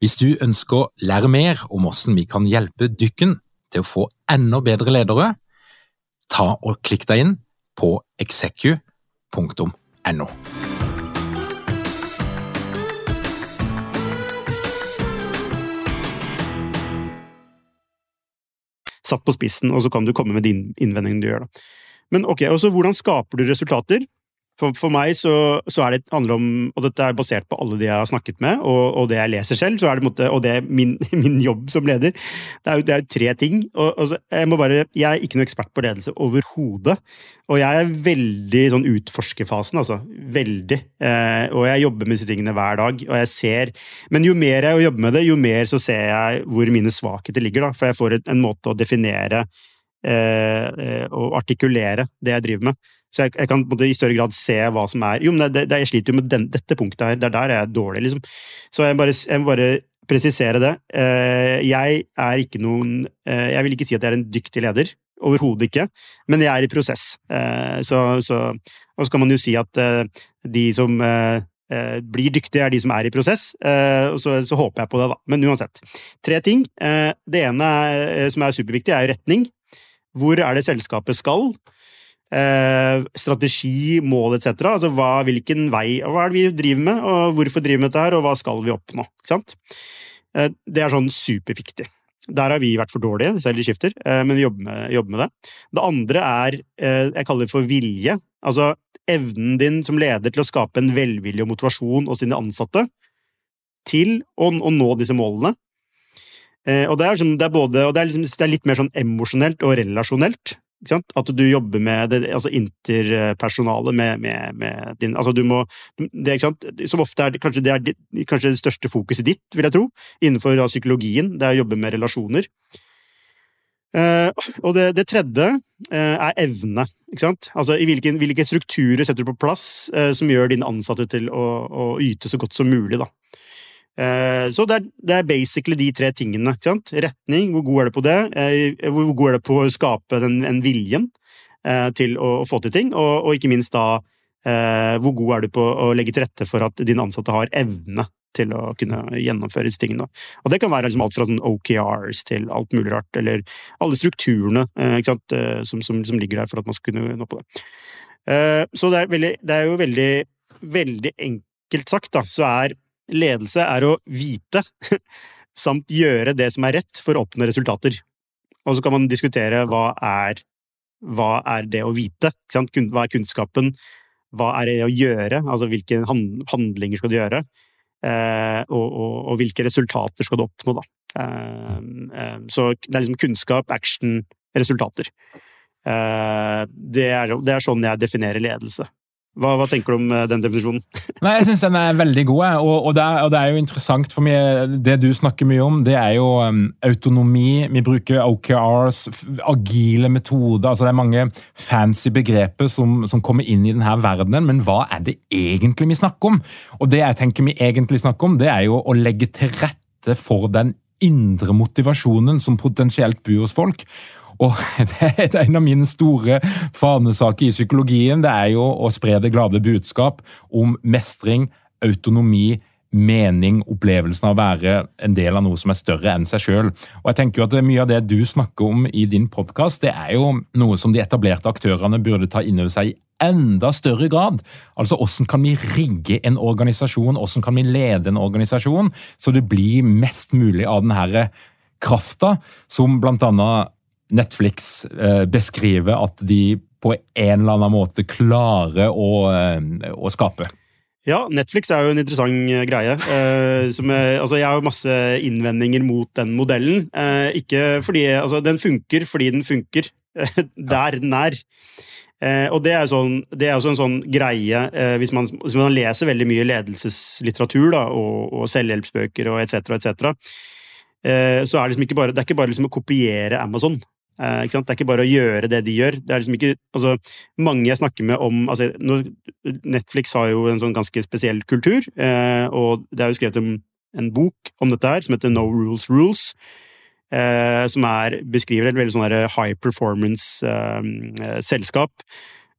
Hvis du ønsker å lære mer om hvordan vi kan hjelpe dykken til å få enda bedre ledere, ta og klikk deg inn på execu.no. Satt på spissen, og så kan du komme med din innvending du gjør. da. Men ok, også Hvordan skaper du resultater? For, for meg så, så, er det handler om Og dette er basert på alle de jeg har snakket med, og, og det jeg leser selv, så det måte, og det er min, min, jobb som leder. Det er jo, det er jo tre ting. Og, og jeg, må bare, jeg er ikke noen ekspert på ledelse overhodet. Og jeg er veldig sånn utforskerfasen, altså. Veldig. Eh, og jeg jobber med disse tingene hver dag, og jeg ser Men jo mer jeg jobber med det, jo mer så ser jeg hvor mine svakheter ligger, da. For jeg får en måte å definere eh, eh, og artikulere det jeg driver med. Så jeg, jeg kan måte, i større grad se hva som er Jo, men det, det, jeg sliter jo med den, dette punktet her. Det er der jeg er dårlig, liksom. Så jeg, bare, jeg må bare presisere det. Eh, jeg er ikke noen eh, Jeg vil ikke si at jeg er en dyktig leder. Overhodet ikke. Men jeg er i prosess. Eh, så, så, og så kan man jo si at de som blir dyktige, er de som er i prosess. Så, så, håper jeg på det, da. Men uansett. Tre ting. Det ene som er superviktig, er retning. Hvor er det selskapet skal? Eh, strategi, mål etc. Altså hva, hvilken vei Hva er det vi driver med, og hvorfor driver vi med dette her, og hva skal vi oppnå? Ikke sant? Eh, det er sånn superviktig. Der har vi vært for dårlige, selv i Skifter, eh, men vi jobber med, jobber med, det. Det andre er Jeg kaller det for vilje. Altså evnen din som leder til å skape en velvilje og motivasjon hos dine ansatte til å, å nå disse målene. og det er, liksom, det er både, og det er, liksom, det er litt mer sånn emosjonelt og relasjonelt. At du jobber med det altså interpersonale med, med, med, din Altså, du må det, Som ofte er kanskje det er kanskje det største fokuset ditt, vil jeg tro, innenfor da, psykologien. Det er å jobbe med relasjoner. Uh, og det, det tredje uh, er evne. Ikke sant? Altså, i hvilke, hvilke strukturer setter du på plass uh, som gjør dine ansatte til å, å, yte så godt som mulig, da. Eh, så det er, det er, basically de tre tingene. ikke sant? Retning, hvor god er du på det? Eh, hvor god er du på å skape den, den viljen eh, til å, få til ting? Og, og ikke minst da hvor god er du på å legge til rette for at dine ansatte har evne til å kunne gjennomføre disse tingene. Og det kan være liksom alt fra OKRs til alt mulig rart, eller alle strukturene sant, som, som, som, ligger der for at man skal kunne nå på det. Så det er, veldig, det er jo veldig, veldig enkelt sagt, da, så er Ledelse er å vite, samt gjøre det som er rett for å oppnå resultater. Og så kan man diskutere hva er, hva er det å vite? Hva er kunnskapen? Hva er det å gjøre? Altså hvilke handlinger skal du gjøre? Eh, og, og, og, hvilke resultater skal du oppnå, da? Eh, eh, så det er liksom kunnskap, action, resultater. Eh, det er, det er sånn jeg definerer ledelse. Hva, hva, tenker du om eh, den definisjonen? Nei, Jeg syns den er veldig god. Og, og, det er, og, det er, jo interessant for meg, det du snakker mye om, det er jo um, autonomi. Vi bruker OKRs, agile metoder. altså Det er mange fancy begreper som, som kommer inn i denne verdenen. Men hva er det egentlig vi snakker om? Og det jeg tenker vi egentlig snakker om, det er jo å legge til rette for den indre motivasjonen som potensielt bor hos folk. Og det er En av mine store fanesaker i psykologien det er jo å spre det glade budskap om mestring, autonomi, mening, opplevelsen av å være en del av noe som er større enn seg sjøl. Jeg tenker jo at Mye av det du snakker om i din podkast, det er jo noe som de etablerte aktørene burde ta inn over seg i enda større grad. Altså, Hvordan kan vi rigge en organisasjon, hvordan kan vi lede en organisasjon, så det blir mest mulig av denne krafta som blant annet Netflix eh, beskriver at de på en eller annen måte klarer å, eh, å skape. Ja, Netflix er jo en interessant eh, greie. Eh, er, altså jeg har masse innvendinger mot den modellen. Ikke fordi, altså Den funker fordi den funker der den er. Og det er jo sånn, også en sånn greie hvis man, hvis, man, leser veldig mye ledelseslitteratur da, og, og selvhjelpsbøker og etc., etc., så er det liksom ikke bare, det er ikke bare liksom å kopiere Amazon. Eh, det er ikke bare å gjøre det de gjør. Det er liksom ikke, altså, mange jeg snakker med om altså, Netflix har jo en sånn ganske spesiell kultur, eh, og det er jo skrevet en, en bok om dette her, som heter No Rules Rules. Eh, som er, beskriver et veldig sånn high performance-selskap.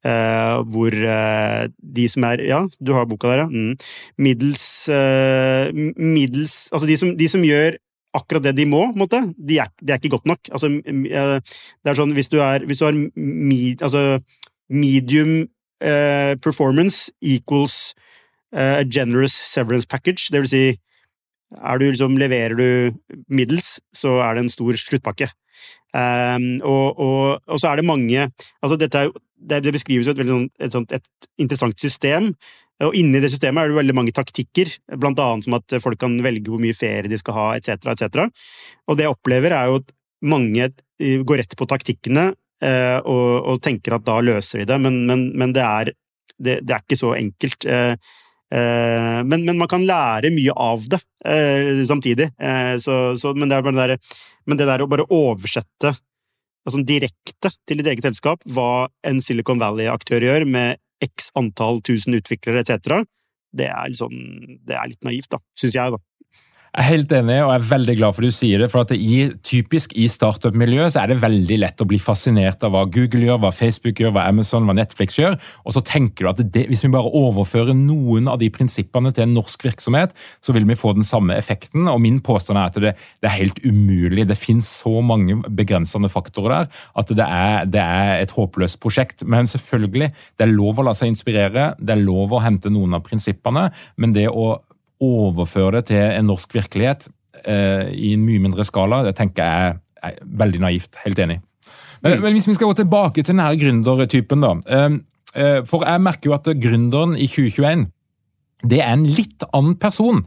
Uh, hvor uh, de som er Ja, du har boka der, ja. Mm. Middels, uh, middels Altså de som, de som gjør akkurat det de må, måte, de er, det er ikke godt nok. Altså, eh, det er sånn hvis du, er, hvis du har med, altså, medium uh, performance equals uh, a generous severance package, det vil si du, liksom, Leverer du middels, så er det en stor sluttpakke. Um, og, og, og, så er det mange altså dette er, det, det beskrives jo et, sånn, et, et interessant system og inni det systemet er det veldig mange taktikker, blant annet som at folk kan velge hvor mye ferie de skal ha, etc., etc. Og det jeg opplever, er jo at mange eh, går rett på taktikkene eh, og, og tenker at da løser vi det, men, men, men det, er, det, det, er, ikke så enkelt. Eh, men, men, man kan lære mye av det samtidig. Så, så, men, det der, men, det der, å bare oversette altså direkte til ditt eget selskap hva en Silicon Valley-aktør gjør, med x antall tusen utviklere etc., det er, liksom, det er litt naivt, da, syns jeg, da. Jeg er helt enig, og jeg er veldig glad for at du sier det. for at i, Typisk i startup-miljøet så er det veldig lett å bli fascinert av hva Google gjør, hva Facebook gjør, hva Amazon, hva Netflix gjør. Og så tenker du at det, hvis vi bare overfører noen av de prinsippene til en norsk virksomhet, så vil vi få den samme effekten. Og min påstand er at det, det er helt umulig. Det finnes så mange begrensende faktorer der at det er, det er et håpløst prosjekt. Men selvfølgelig, det er lov å la seg inspirere, det er lov å hente noen av prinsippene, men det å overføre det til en norsk virkelighet eh, i en mye mindre skala, det tenker jeg er veldig naivt. Helt enig. Men, mm. men hvis vi skal gå tilbake til denne gründertypen, da. Eh, eh, for jeg merker jo at gründeren i 2021 det er en litt annen person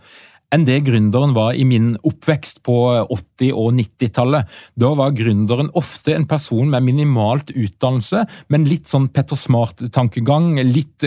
enn det gründeren var i min oppvekst på 80- og 90-tallet. Da var gründeren ofte en person med minimalt utdannelse, men litt sånn Petter Smart-tankegang.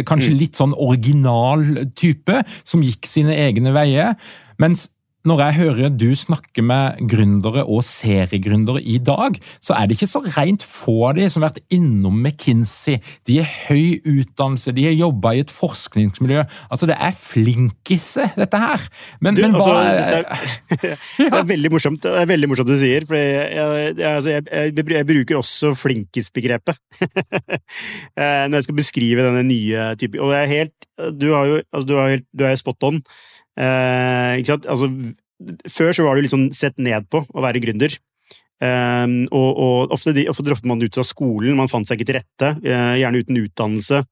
Kanskje mm. litt sånn original type, som gikk sine egne veier. Mens når jeg hører du snakke med gründere og seriegründere i dag, så er det ikke så rent få av de som har vært innom McKinsey. De har høy utdannelse, de har jobba i et forskningsmiljø. Altså, det er flinkise, dette her. Men, du, men hva altså, det, er, det, er, veldig morsomt det er veldig morsomt du sier, for jeg, jeg, altså, jeg, jeg bruker også flinkis-begrepet eh, når jeg skal beskrive denne nye typen. Og det er helt Du, har jo, altså, du, har helt, du er spot on. Eh, ikke sant? Altså, før så var det litt sånn sett ned på å være gründer. Eh, og, og ofte, de, ofte droppet man ut fra skolen, man fant seg ikke til rette, eh, gjerne uten utdannelse.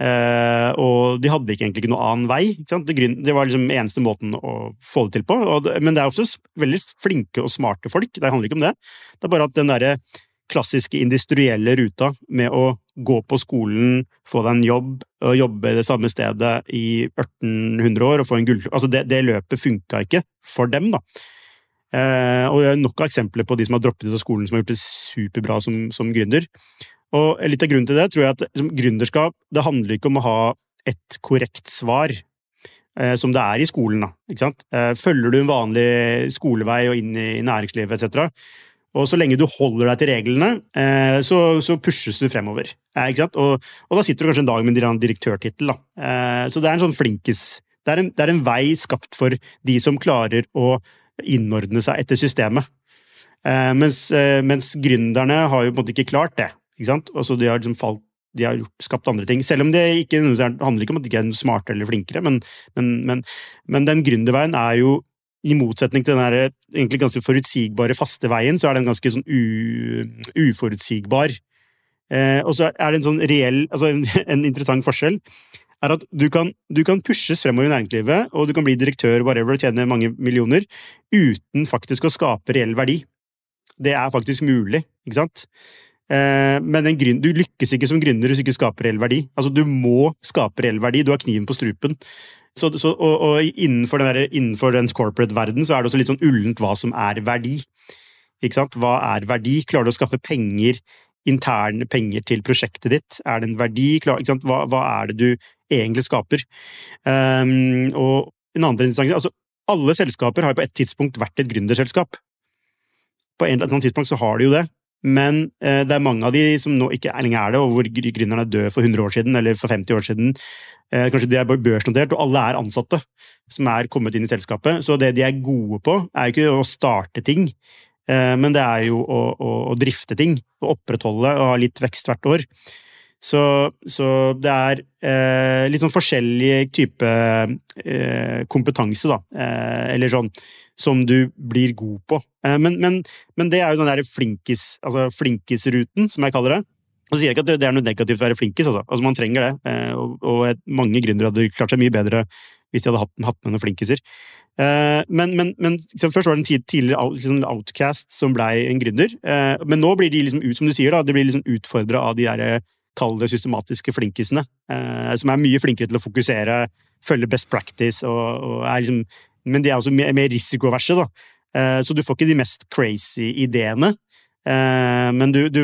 Uh, og de hadde ikke egentlig ikke noen annen vei. Det, det, var liksom eneste måten å få det til på. Det, men det er ofte veldig flinke og smarte folk, det handler ikke om det. Det er bare at den derre klassiske industrielle ruta med å gå på skolen, få deg en jobb, og jobbe i det samme stedet i 1800 år og få en gull... Altså, det, det løpet funka ikke for dem, da. Eh, og jeg er nok av eksempler på de som har droppet ut av skolen, som har gjort det superbra som, som gründer. Og litt av grunnen til det tror jeg at liksom, gründerskap det handler ikke om å ha et korrekt svar, eh, som det er i skolen. da, ikke sant? Eh, følger du en vanlig skolevei og inn i næringslivet etc., og så lenge du holder deg til reglene, eh, så, så pushes du fremover. Eh, og, og, da sitter du kanskje en dag med en direktørtittel. Eh, så det er en sånn flinkis det er, en, det er en vei skapt for de som klarer å innordne seg etter systemet. Mens, mens gründerne har jo på en måte ikke klart det. Ikke? Altså, de har liksom falt de har gjort, skapt andre ting. Selv om det ikke handler ikke om at de ikke er smartere eller flinkere, men, men, men, men den gründerveien er jo i motsetning til den her, egentlig ganske forutsigbare, faste veien, så er den ganske sånn uforutsigbar. Eh, og så er det en sånn reell Altså en interessant forskjell er at du kan, du kan, pushes fremover i næringslivet, og du kan bli direktør whatever, og tjene mange millioner, uten faktisk å skape reell verdi. Det er faktisk mulig, ikke sant? Eh, men grunn, du lykkes ikke som gründer hvis du ikke skaper reell verdi. Altså, du må skape reell verdi. Du har kniven på strupen. Så, så, og, og innenfor, den der, innenfor dens corporate-verden så er det også litt sånn ullent hva som er verdi. Ikke sant? Hva er verdi? Klarer du å skaffe penger, interne penger til prosjektet ditt? Er det en verdi? Klar, hva, hva, er det du egentlig skaper? Um, og en annen interessant altså, Alle selskaper har jo på et tidspunkt vært et gründerselskap. På et eller annet tidspunkt så har de jo det. Men eh, det er mange av de som nå ikke lenger er det, og hvor gründerne er døde for 100 år siden eller for 50 år siden. Eh, kanskje de er børsnotert, og alle er ansatte som er kommet inn i selskapet. Så det de er gode på, er ikke å starte ting, eh, men det er jo å, å, å drifte ting. Å opprettholde og ha litt vekst hvert år. Så, så det er eh, litt sånn forskjellig type eh, kompetanse, da. Eh, eller sånn som du blir god på. Eh, men, men, men, det er jo den derre flinkis, altså flinkisruten, som jeg kaller det. Og så sier jeg ikke at det er noe negativt å være flinkis, altså. altså man trenger det. Eh, og, og mange gründere hadde klart seg mye bedre hvis de hadde hatt, hatt med noen flinkiser. Eh, men, men, men først var det en tidligere liksom, outcast som blei en gründer. Men nå blir de liksom ut, som du sier, da, de blir liksom utfordra av de der kall det systematiske flinkisene, eh, som er mye flinkere til å fokusere, følge best practice, og, og er liksom, men de er også mer, mer risikoverse, da. Eh, så du får ikke de mest crazy ideene. Eh, men du, du,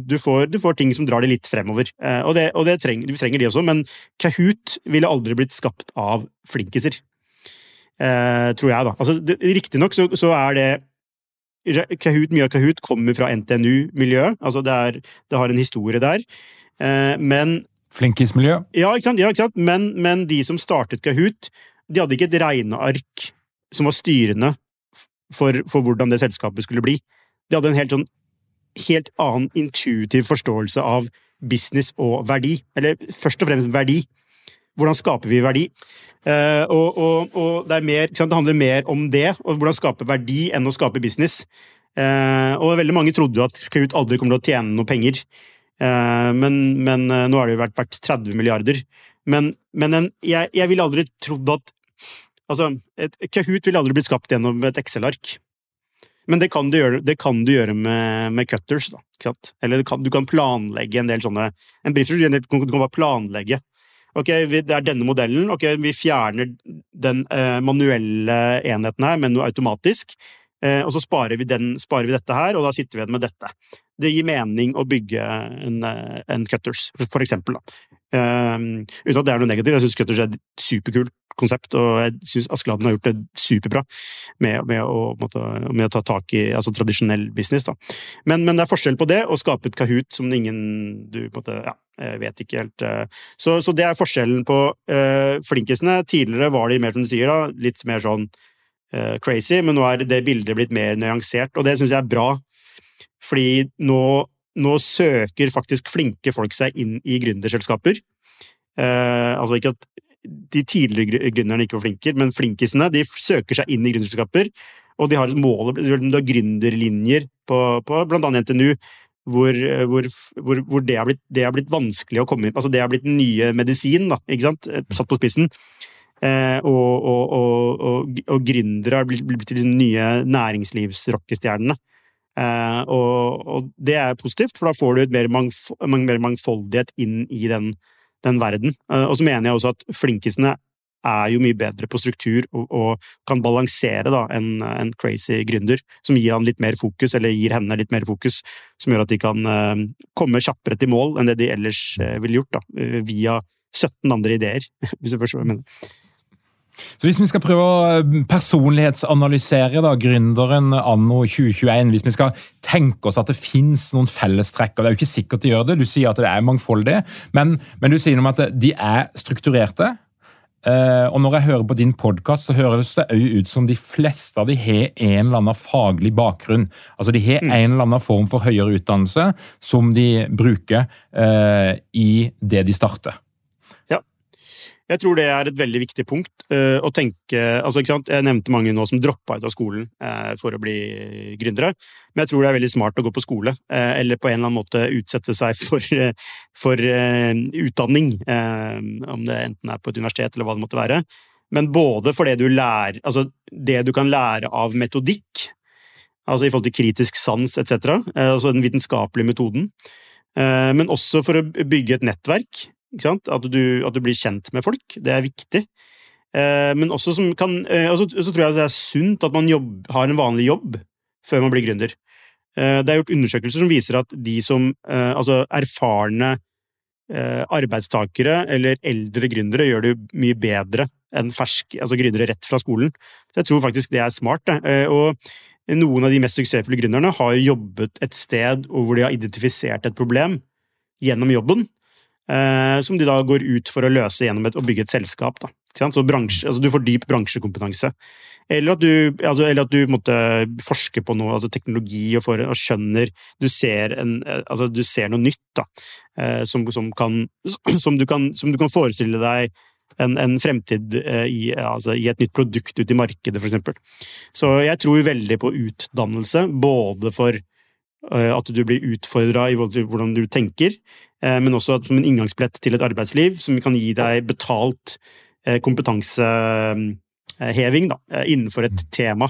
du, får, du, får, ting som drar det litt fremover. Og, det, og det trenger, vi trenger de også, men Kahoot ville aldri blitt skapt av flinkiser. Tror jeg, da. Altså, Riktignok så, så er det Kahoot, mye av Kahoot kommer fra NTNU-miljøet. Altså det, er, det, har en historie der. Eh, men Flinkismiljø? Ja, ikke sant? Ja, ikke sant? Men, men, de som startet Kahoot, de hadde ikke et regneark som var styrende for, for, hvordan det selskapet skulle bli. De hadde en helt, sånn, helt annen intuitiv forståelse av business og verdi. Eller først og fremst verdi. Hvordan skaper vi verdi? Uh, og, og, og, det, mer, det, handler mer om det, og hvordan skape verdi, enn å skape business. Uh, og veldig mange trodde jo at Kahoot aldri kommer til å tjene noe penger. Uh, men, men nå har det jo vært, vært 30 milliarder. Men, men en, jeg, jeg ville aldri trodd at Altså, et, Kahoot ville aldri blitt skapt gjennom et Excel-ark. Men det kan du gjøre, kan du gjøre med, med, cutters. da? Eller du kan, du kan, planlegge en del sånne En brief, du kan bare planlegge Ok, det er denne modellen. Ok, vi fjerner den eh, manuelle enheten her, men noe automatisk. Eh, og så sparer vi, den, sparer vi, dette her, og da sitter vi igjen med dette. Det gir mening å bygge en, eh, en cutters, for eksempel. Uh, uten at det er noe negativt. Jeg syns Cutters er et superkult konsept, og jeg syns Askeladden har gjort det superbra med, med, å, med, å, ta tak i altså, tradisjonell business. Men, men, det er forskjell på det og skape et Kahoot som ingen du måtte, ja, vet ikke helt. Så, så, det er forskjellen på uh, flinkisene. Tidligere var de mer, som du sier, da, litt mer sånn crazy, men nå er det bildet blitt mer nyansert, og det syns jeg er bra. Fordi nå nå søker faktisk flinke folk seg inn i gründerselskaper. Eh, altså ikke at de tidligere gründerne ikke var flinke, men flinkisene de søker seg inn i gründerselskaper. Og de har et mål, de har gründerlinjer på, på annet NTNU, hvor, hvor, hvor, hvor det, har blitt, blitt, vanskelig å komme inn Altså det har blitt nye medisin, da, ikke sant? satt på spissen. Eh, og, og, og, og, gründere har blitt, blitt de nye næringslivsrockestjernene. Uh, og, det er positivt, for da får du et mer, mangf mer mangfoldighet inn i den, den verden. Uh, og så mener jeg også at flinkisene er jo mye bedre på struktur og, og kan balansere da, en, en, crazy gründer, som gir han litt mer fokus, eller gir henne litt mer fokus, som gjør at de kan uh, komme kjappere til mål enn det de ellers ville gjort, da, via 17 andre ideer, hvis du forstår hva jeg mener. Så Hvis vi skal prøve å eh, personlighetsanalysere da, gründeren anno 2021, hvis vi skal tenke oss at det finnes noen fellestrekk, og det er jo ikke sikkert de gjør det, du sier at det er mangfoldig, men, men du sier noe om at de er strukturerte. Uh, og når jeg hører på din podkast, så høres det òg ut som de fleste av de har en eller annen faglig bakgrunn. Altså De har mm. en eller annen form for høyere utdannelse som de bruker uh, i det de starter. Jeg tror det er et veldig viktig punkt uh, å tenke altså, Jeg nevnte mange nå som droppa ut av skolen uh, for å bli gründere. Men jeg tror det er veldig smart å gå på skole, uh, eller på en eller annen måte utsette seg for, for utdanning. om det enten er på et universitet eller hva det måtte være. Men både for det du lærer Altså det du kan lære av metodikk, altså i forhold til kritisk sans etc., altså den vitenskapelige metoden. Men også for å bygge et nettverk at du, at du, blir kjent med folk. Det er viktig. Eh, men også, kan, eh, også, så tror jeg det er sunt at man jobb, har en vanlig jobb før man blir gründer. Eh, det er gjort undersøkelser som viser at de som Altså erfarne arbeidstakere eller eldre gründere gjør det mye bedre enn ferske altså gründere rett fra skolen. Så jeg tror faktisk det er smart. Det. Og noen av de mest suksessfulle gründerne har jobbet et sted hvor de har identifisert et problem gjennom jobben, eh, som de da går ut for å løse gjennom et, å bygge et selskap. Da. Så bransje, altså du får dyp bransjekompetanse. Eller at du, altså, eller at du måtte forske på noe, altså teknologi, og, for, og skjønner du ser, en, altså, du ser, noe nytt da, eh, som, som, kan, som, du kan, som, du kan, forestille deg en, en fremtid eh, i, altså, i, et nytt produkt ute i markedet, eksempel. Så jeg tror veldig på utdannelse, både for Eh, at du blir utfordra i hvordan du tenker, eh, men også som en inngangsbillett til et arbeidsliv som kan gi deg betalt eh, kompetanseheving da, innenfor et tema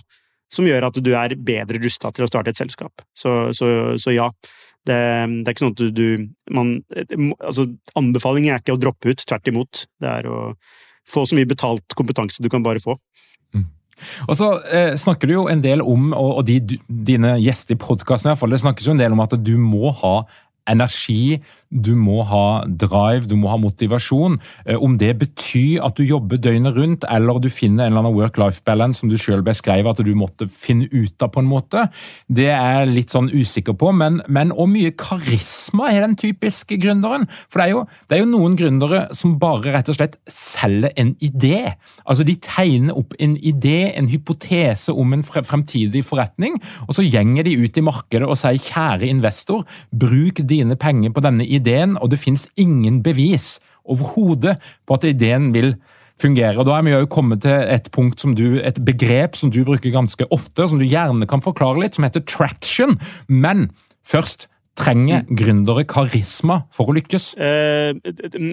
som gjør at du er bedre rusta til å starte et selskap. Så, så, så ja. Det, det, er ikke sånn at du, du man, altså, Anbefalingen er ikke å droppe ut, tvert imot. Det er å få så mye betalt kompetanse du kan bare få. Og så eh, snakker du jo en del om, og, og de, dine gjester i podkasten snakkes jo en del om at du må ha energi, du må ha drive, du må ha motivasjon. Eh, om det betyr at du jobber døgnet rundt, eller du finner en eller annen work-life balance som du selv beskrev at du måtte finne ut av på en måte, det er jeg litt sånn usikker på. Men, men hvor mye karisma har den typiske gründeren? For det er, jo, det er jo noen gründere som bare rett og slett selger en idé. Altså De tegner opp en idé, en hypotese om en fremtidig forretning, og så gjenger de ut i markedet og sier kjære investor, bruk dine penger på denne ideen, og det finnes ingen bevis overhodet på at ideen vil fungere. Og Da er vi jo kommet til et punkt som du, et begrep som du bruker ganske ofte, som du gjerne kan forklare litt, som heter traction. Men først, trenger mm. gründere karisma for å lykkes? Eh,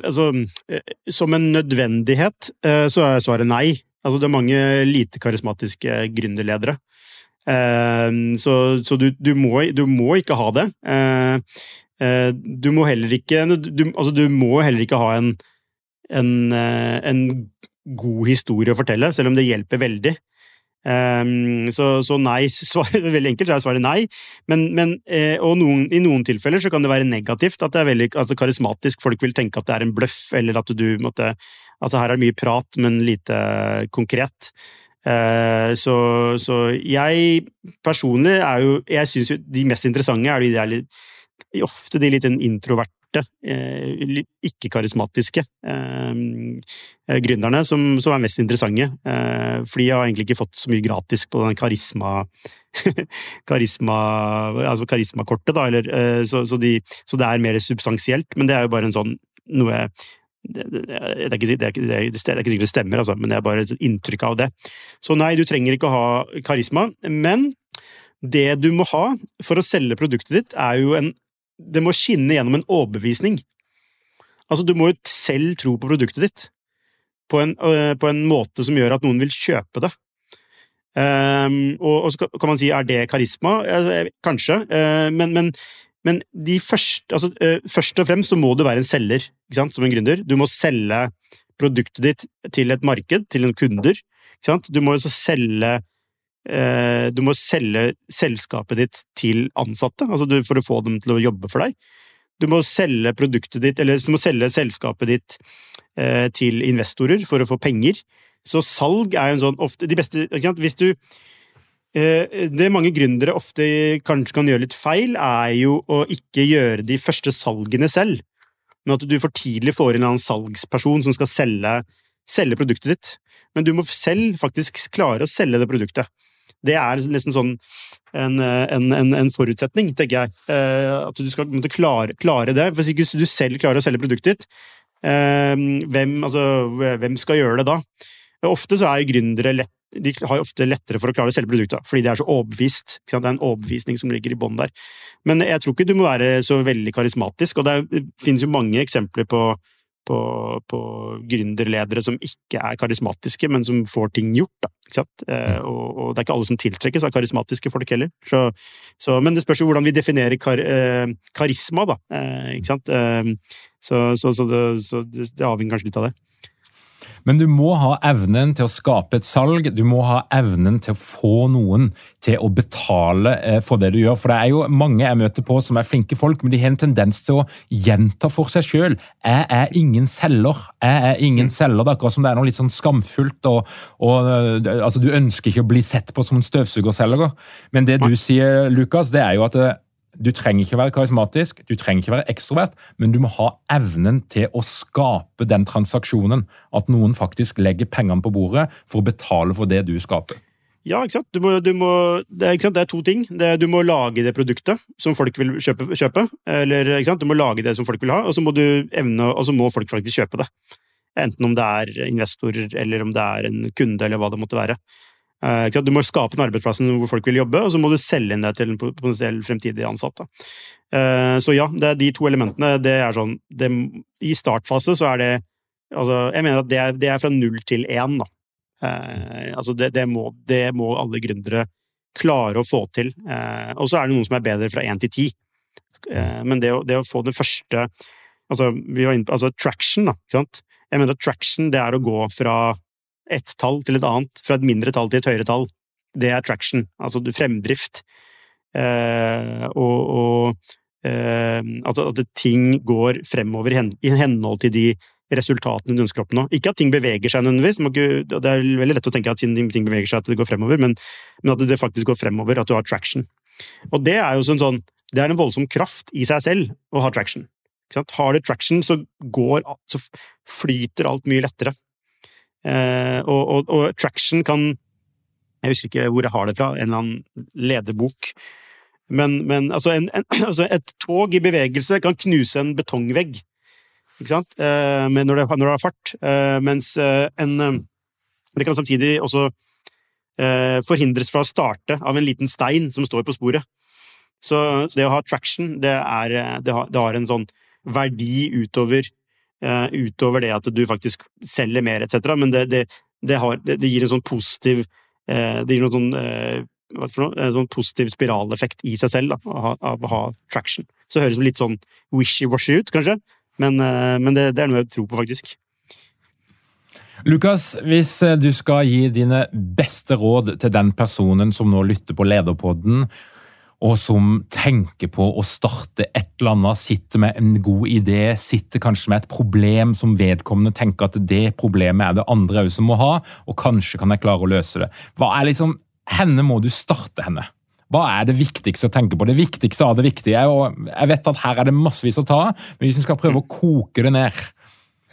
altså, eh, som en nødvendighet eh, så er svaret nei. Altså, det er mange lite karismatiske gründerledere. Eh, så, så du, du, må, du, må, ikke ha det. Eh, du må heller ikke du, altså, du må heller ikke ha en, en, en, god historie å fortelle, selv om det hjelper veldig. så, så, nei, svar, veldig enkelt så er svaret nei. Men, men og noen, i noen tilfeller så kan det være negativt. At det er veldig altså, karismatisk. Folk vil tenke at det er en bløff, eller at du måtte Altså her er det mye prat, men lite konkret. Eh, så, så, jeg personlig er jo Jeg syns jo de mest interessante er de der litt, ofte de litt introverte, eh, ikke-karismatiske eh, gründerne som, som, er mest interessante. For de har egentlig ikke fått så mye gratis på den karisma karisma altså karismakortet, da, eller, så, så, de, så det er mer substansielt, men det er jo bare en sånn noe det, det, det, er ikke, det, er det, er ikke sikkert det stemmer, altså, men det er bare et inntrykk av det. Så nei, du trenger ikke å ha karisma, men det du må ha for å selge produktet ditt, er jo en Det må skinne gjennom en overbevisning. Altså, du må jo selv tro på produktet ditt på en, øh, på en måte som gjør at noen vil kjøpe det. Um, og, og, så kan man si er det karisma? Kanskje, uh, men, men men første, altså, uh, først og fremst så må du være en selger som en gründer. Du må selge produktet ditt til et marked, til en kunder. Du må også selge uh, Du må selge selskapet ditt til ansatte, altså for å få dem til å jobbe for deg. Du må selge produktet ditt, eller du må selge selskapet ditt uh, til investorer for å få penger. Så salg er en sånn ofte de beste Hvis du Eh, det mange gründere ofte kanskje kan gjøre litt feil, er jo å ikke gjøre de første salgene selv. Men at du for tidlig får inn en salgsperson som skal selge, selge produktet ditt. Men du må selv faktisk klare å selge det produktet. Det er nesten sånn en, en, en, en forutsetning, tenker jeg. Eh, at du skal klare, klare, det. Hvis du selv klarer å selge produktet ditt, eh, hvem, altså, hvem skal gjøre det da? Ofte så er gründere lett de har ofte lettere for å klare å selge produktet, fordi de er så overbevist. Det er en overbevisning som ligger i bånn der. Men jeg tror ikke du må være så veldig karismatisk, og det finnes jo mange eksempler på, på, på, gründerledere som ikke er karismatiske, men som får ting gjort. Da, eh, mm. og, og, det er ikke alle som tiltrekkes av karismatiske folk heller. Så, så, men det spørs jo hvordan vi definerer kar, eh, karisma, da. Eh, ikke sant? Eh, så, så, det, så det, det avhenger kanskje litt av det. Men du må ha evnen til å skape et salg, du må ha evnen til å få noen til å betale eh, for det du gjør. For det er jo mange jeg møter på som er flinke folk, men de har en tendens til å gjenta for seg sjøl. Jeg er ingen selger. Jeg er ingen selger. Det er akkurat som det er noe litt sånn skamfullt. og, og eh, altså Du ønsker ikke å bli sett på som en støvsugerselger. Men det du sier, Lukas, det er jo at eh, du trenger ikke være karismatisk, du trenger ikke være ekstrovert, men du må ha evnen til å skape den transaksjonen. At noen faktisk legger pengene på bordet for å betale for det du skaper. Ja, ikke sant. Du må, du må, det, er, det, er, to ting. Det, du må lage det produktet som folk vil kjøpe. kjøpe eller, Du må lage det som folk vil ha, og så må, evne, og så må folk faktisk kjøpe det. Enten om det er investorer, eller om det er en kunde, eller hva det måtte være. Eh, du må skape en arbeidsplass hvor folk vil jobbe, og så må du selge inn det til en potensiell fremtidig ansatt. Eh, så ja, det er de to elementene. Det er sånn det, I startfase så er det altså, Jeg mener at det er, det er fra null til én, da. Eh, altså det, det, må, det, må, alle gründere klare å få til. og så er det noen som er bedre fra én til ti. men det å, det å, få det første Altså, vi var inne på altså, traction, da. Ikke sant? Jeg mener at traction det er å gå fra ett tall til et annet, fra et mindre tall til et høyere tall. Det er traction, altså fremdrift. Eh, og, og, eh, at, at ting går fremover i hen- i henhold til de resultatene du ønsker å oppnå. Ikke at ting beveger seg nødvendigvis, det er veldig lett å tenke at ting beveger seg, at det går fremover, men, men at det faktisk går fremover, at du har traction. Og det er jo sånn, sånn det er en voldsom kraft i seg selv å ha traction. Har du traction, så går så flyter alt mye lettere. Eh, og, og, og traction kan Jeg husker ikke hvor jeg har det fra, en eller annen lederbok. Men, men altså, en, en, altså et tog i bevegelse kan knuse en betongvegg. Ikke sant? Eh, når, det, når det har fart. Eh, mens eh, en eh, Det kan samtidig også eh, forhindres fra å starte av en liten stein som står på sporet. Så det å ha traction, det, er, det, har, det har en sånn verdi utover, utover det at du faktisk selger mer, etc. Men det, det, det, har, det, gir en sånn positiv eh, Det gir noen sånn eh, hva for noe? En sånn positiv spiraleffekt i seg selv av, å ha- traction. Så det høres litt sånn wishy-washy ut, kanskje, men, eh, men det, det er noe jeg tror på, faktisk. Lukas, hvis eh, du skal gi dine beste råd til den personen som nå lytter på Lederpodden, og som tenker på å starte et eller annet, sitter med en god idé, sitter kanskje med et problem som vedkommende tenker at det problemet er det andre òg som må ha, og kanskje kan jeg klare å løse det. Hva er liksom, Henne må du starte henne. Hva er det viktigste å tenke på? Det viktigste av det viktige. Og jeg vet at her er det massevis å ta, men hvis vi skal prøve å koke det ned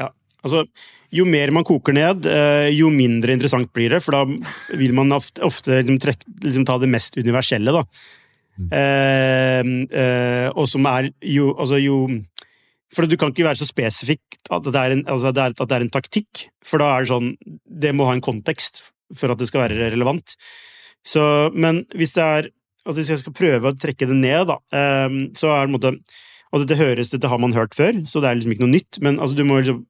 Ja, altså, jo mer man koker ned, eh, jo mindre interessant blir det, for da vil man ofte, ofte liksom, trekke, liksom, ta det mest universelle, da. Eh, eh, og som er jo Altså, jo For du kan ikke være så spesifikk at det, er en, altså, det er, at det er en taktikk, for da er det sånn Det må ha en kontekst for at det skal være relevant. Så, men hvis det er altså Hvis jeg skal prøve å trekke det ned, da, eh, så er det en måte Og dette høres, dette har man hørt før, så det er liksom ikke noe nytt, men altså, du må liksom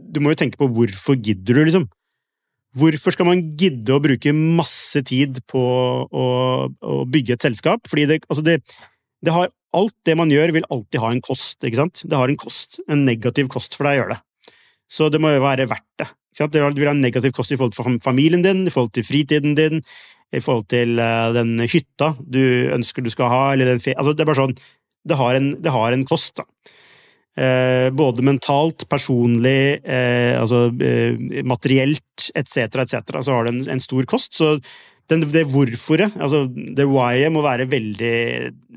du må jo tenke på hvorfor gidder du, liksom. Hvorfor skal man gidde å bruke masse tid på å, å bygge et selskap? Fordi det, altså det, det har Alt det man gjør, vil alltid ha en kost, ikke sant? Det har en kost, en negativ kost for deg å gjøre det. Så det må jo være verdt det. Ikke sant? Det vil ha en negativ kost i forhold til familien din, i forhold til fritiden din, i forhold til eh, den hytta du ønsker du skal ha, eller den fe... Altså, det er bare sånn Det har en, det har en kost, da. Eh, både mentalt, personlig, eh, altså eh, materielt etc., etc., så har det en, en stor kost. Så den, det hvorforet, altså det why-et, må være veldig,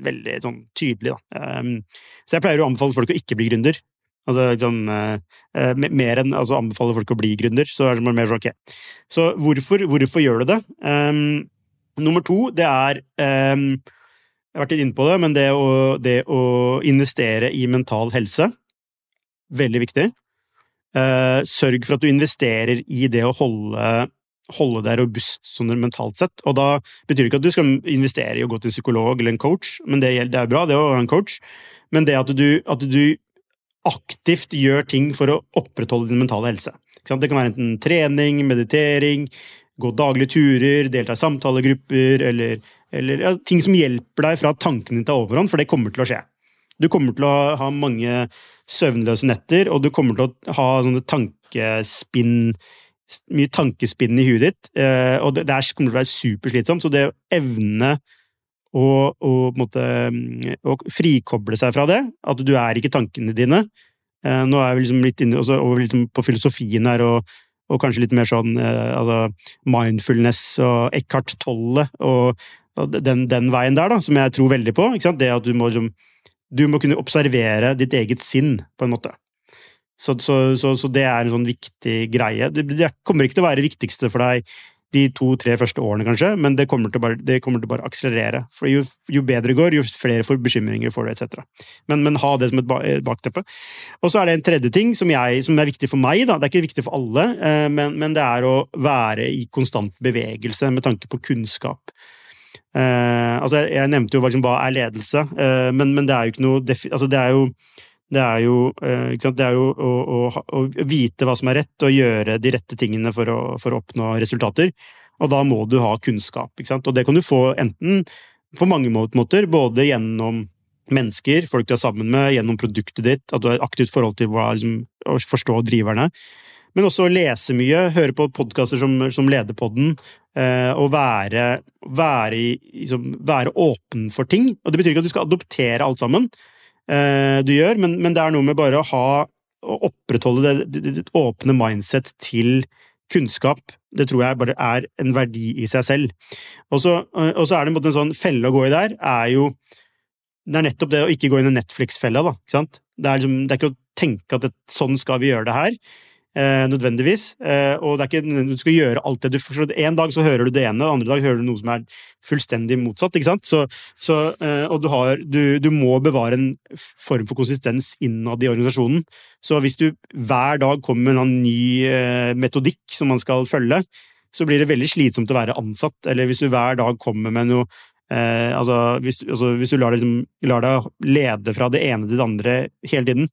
veldig sånn tydelig. Da. Um, så jeg pleier å anbefale folk å ikke bli gründer. Altså, eh, eh, mer enn altså, anbefale folk å bli gründer. Så er det mer sånn, ok. Så hvorfor, hvorfor gjør du det? Um, nummer to, det er um, jeg har vært litt inne på det, men det å, det å investere i mental helse Veldig viktig. Eh, sørg for at du investerer i det å holde, holde deg robust sånn mentalt sett. Og da betyr det ikke at du skal investere i å gå til en psykolog eller en coach, men det, det er bra, det å ha en coach. Men det at du, at du aktivt gjør ting for å opprettholde din mentale helse. Det kan være enten trening, meditering, gå daglige turer, delta i samtalegrupper, eller, eller ja, ting som hjelper deg fra tankene dine tar overhånd, for det kommer til å skje. Du kommer til å ha mange søvnløse netter, og du kommer til å ha sånne tankespinn Mye tankespinn i huet ditt, eh, og det, det er- kommer til å være superslitsomt. Så det å evne å, å, måte, mm, å frikoble seg fra det, at du er ikke tankene dine eh, Nå er vi liksom litt inne også, over liksom på filosofien her, og, og kanskje litt mer sånn eh, altså mindfulness og Eckhart Tolle og den, den veien der, da, som jeg tror veldig på. Det at du må liksom du må kunne observere ditt eget sinn, på en måte. Så, så, så, så det er en sånn viktig greie. Det, det kommer ikke til å være det viktigste for deg de to-tre første årene, kanskje, men det kommer til å bare, det til bare akselerere. For jo, jo bedre det går, jo flere får bekymringer får du, etc. Men, men ha det som et bakteppe. Og så er det en tredje ting som, jeg, som er viktig for meg. Da. Det er ikke viktig for alle, eh, men, men det er å være i konstant bevegelse med tanke på kunnskap. Eh, altså jeg, jeg nevnte jo liksom, hva er ledelse, eh, men, men det er jo ikke noe altså det er jo det er jo, eh? Det er jo å, å, å vite hva som er rett, og gjøre de rette tingene for å, for å oppnå resultater. Og da må du ha kunnskap. Og det kan du få enten på mange måter, både gjennom mennesker, folk du er sammen med, gjennom produktet ditt, at du har et aktivt forhold til hva, liksom, å forstå driverne. Men også å lese mye, høre på podkaster som, som Lederpodden, eh, og være, være, liksom, være, åpen for ting. Og det betyr ikke at du skal adoptere alt sammen eh, du gjør, men, men, det er noe med bare å ha å opprettholde det, det, det, åpne mindset til kunnskap, det tror jeg bare er en verdi i seg selv. Og så, er det en, en sånn felle å gå i der, er jo Det er nettopp det å ikke gå inn i Netflix-fella, da. Ikke sant? Det er, liksom, det er ikke å tenke at det, sånn skal vi gjøre det her eh, nødvendigvis. Eh, og det er ikke du skal gjøre alt det du for En dag så hører du det ene, og andre dag hører du noe som er fullstendig motsatt. ikke sant? Så, så, eh, og du, har, du, du, må bevare en form for konsistens innad i organisasjonen. Så hvis du hver dag kommer med en ny eh, metodikk som man skal følge, så blir det veldig slitsomt å være ansatt. Eller hvis du hver dag kommer med noe Eh, altså, hvis, altså, hvis, du lar, liksom, lar, deg lede fra det ene til det andre hele tiden,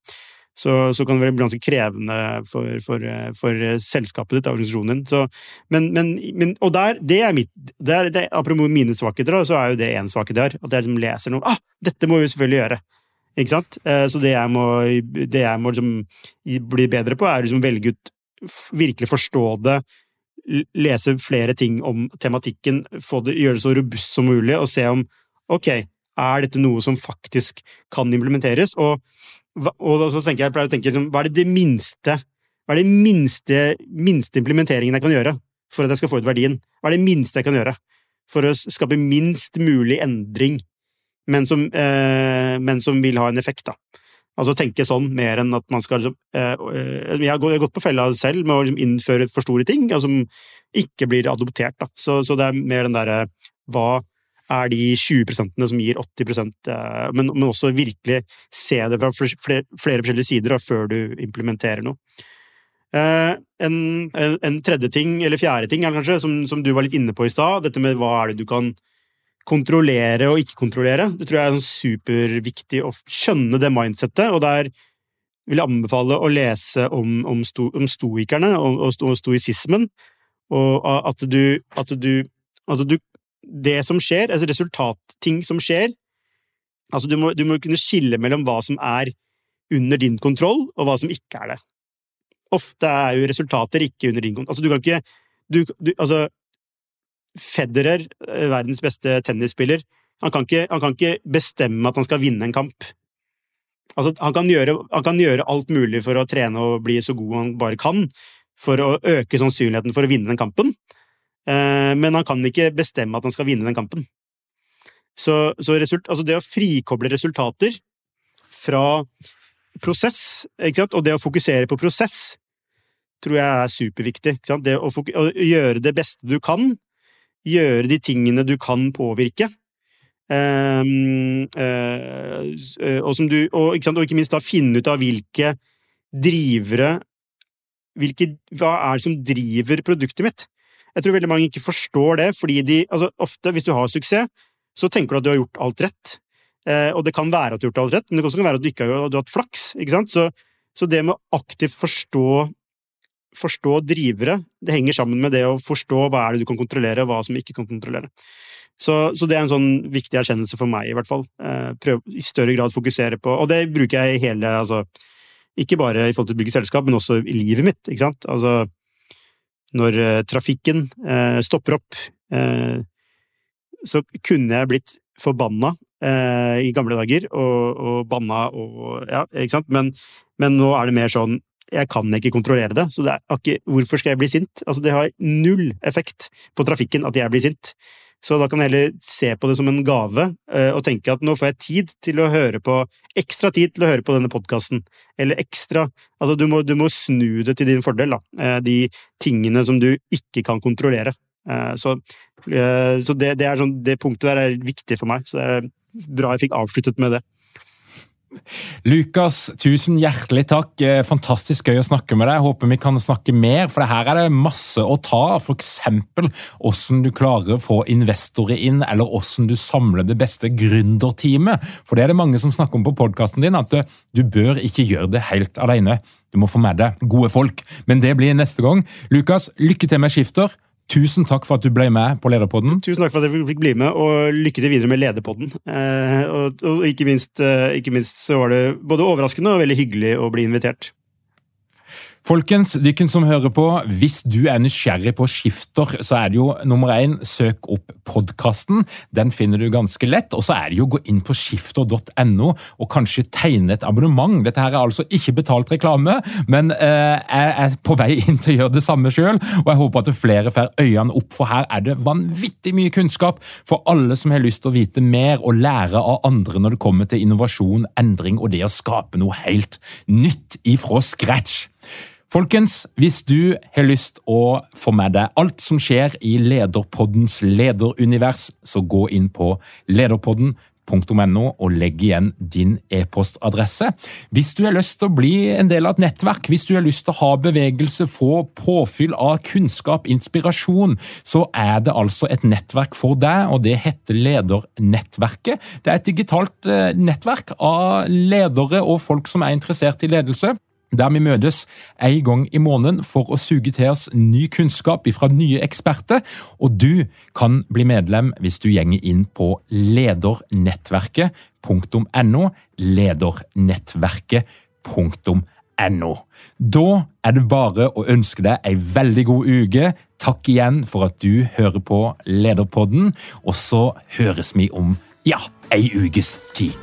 så, så, kan det bli ganske krevende for, for, for selskapet ditt, organisasjonen din. Så, men, men, men, og der, det er mitt det er, det, Apropos mine svakheter, så er jo det én svakhet jeg har. At jeg liksom leser noe ah, dette må vi selvfølgelig gjøre! Ikke sant? Eh, så det jeg må, det jeg må liksom bli bedre på, er liksom velge ut Virkelig forstå det, lese flere ting om tematikken, det, gjøre det så robust som mulig, og se om ok, er dette noe som faktisk kan implementeres? Og og så tenker jeg, jeg pleier å tenke liksom, hva er det, det minste hva er det minste, minste implementeringen jeg kan gjøre for at jeg skal få ut verdien? Hva er det minste jeg kan gjøre for å skape minst mulig endring, men som, eh, men som vil ha en effekt? da? Altså tenke sånn mer enn at man skal liksom, eh, eh Jeg har gått på fella selv med å liksom innføre for store ting altså, som ikke blir adoptert. da. Så, så det er mer den derre hva er de 20% som gir 80 eh, men, men også virkelig se det fra flere, flere forskjellige sider før du implementerer noe. Uh, en, en, tredje ting, eller fjerde ting, kanskje, som, som du var litt inne på i stad, dette med hva er det du kan kontrollere og ikke kontrollere. Det tror jeg er superviktig å skjønne det mindsettet, og der vil jeg anbefale å lese om, om, sto, om stoikerne og, og stoisismen, og at du, at du, at du det som skjer, altså resultatting som skjer Altså, du må, du må, kunne skille mellom hva som er under din kontroll, og hva som ikke er det. Ofte er jo resultater ikke under din kontroll. Altså, du kan ikke du, du, Altså, Federer, eh, verdens beste tennisspiller, han kan, ikke, han kan, ikke, bestemme at han skal vinne en kamp. Altså, han kan, gjøre, han kan gjøre alt mulig for å trene og bli så god han bare kan, for å øke sannsynligheten for å vinne den kampen. Eh, men han kan ikke bestemme at han skal vinne den kampen. Så, så result, altså det å frikoble resultater fra prosess, og det å fokusere på prosess, tror jeg er superviktig. Det å, å, gjøre det beste du kan, gjøre de tingene du kan påvirke. Um, uh, og, du, og, ikke og, ikke minst da finne ut av hvilke drivere hvilke, Hva er det som driver produktet mitt? Jeg tror veldig mange ikke forstår det, fordi de altså ofte, hvis du har suksess, så tenker du at du har gjort alt rett. Eh, og det kan være at du har gjort alt rett, men det kan også være at du ikke har, du har hatt flaks. ikke sant? Så, så det med å aktivt forstå, forstå drivere, det henger sammen med det å forstå hva er det du kan kontrollere, og hva som ikke kan kontrollere. Så, så, det er en sånn viktig erkjennelse for meg, i hvert fall. Eh, prøv i større grad fokusere på Og det bruker jeg i hele altså, Ikke bare i forhold til å bygge selskap, men også i livet mitt. ikke sant? Altså, når eh, trafikken eh, stopper opp, eh, så kunne jeg blitt forbanna i gamle dager, og, og banna og Ja, ikke sant? Men, men, nå er det mer sånn jeg kan ikke kontrollere det, så det ikke, hvorfor skal jeg bli sint? Altså, det har null effekt på trafikken at jeg blir sint. Så da kan jeg heller se på det som en gave eh, og tenke at nå får jeg tid til å høre på Ekstra tid til å høre på denne podkasten. Eller ekstra Altså, du må, du må, snu det til din fordel, da. Eh, de tingene som du ikke kan kontrollere. Eh, så, så det, det, sånn, det, punktet der er viktig for meg. Så det er bra jeg fikk avsluttet med det. Lukas, tusen hjertelig takk. Eh, fantastisk gøy å snakke med deg. Håper vi kan snakke mer, for her er det masse å ta. F.eks. hvordan du klarer å få investorer inn, eller hvordan du samler det beste gründerteamet. For det er det mange som snakker om på podkasten din, at du bør ikke gjøre det helt alene. Du må få med deg gode folk. Men det blir neste gang. Lukas, lykke til med Skifter. Tusen takk for at du ble med på Lederpodden. Tusen takk for at jeg fikk bli med, og lykke til videre med Lederpodden. Eh, og, og ikke, minst, eh, ikke, minst, så var det både overraskende og veldig hyggelig å bli invitert. Folkens, dykken som hører på, hvis du er nysgjerrig på skifter, så er det jo nummer én, søk opp podkasten. Den finner du ganske lett. Og så er det jo å gå inn på skifter.no og kanskje tegne et abonnement. Dette her er altså ikke betalt reklame, men eh, jeg er på vei inn til å gjøre det samme sjøl, og jeg håper at flere får øynene opp, for her er det vanvittig mye kunnskap for alle som har lyst til å vite mer og lære av andre når det kommer til innovasjon, endring og det å skape noe helt nytt ifra scratch. Folkens, hvis du har lyst å få med deg alt som skjer i Lederpoddens lederunivers, så gå inn på lederpodden.no og legg igjen din e-postadresse. Hvis du har lyst til å bli en del av et nettverk, hvis du har lyst til å ha bevegelse, få påfyll av kunnskap, inspirasjon, så er det altså et nettverk for deg, og det heter Ledernettverket. Det er et digitalt eh, nettverk av ledere og folk som er interessert i ledelse der vi møtes en gang i måneden for å suge til oss ny kunnskap fra nye eksperter. Og du kan bli medlem hvis du gjenger inn på ledernettverket.no. Ledernettverket.no. Da er det bare å ønske deg ei veldig god uke. Takk igjen for at du hører på Lederpodden, og så høres vi om ja, ei ukes tid.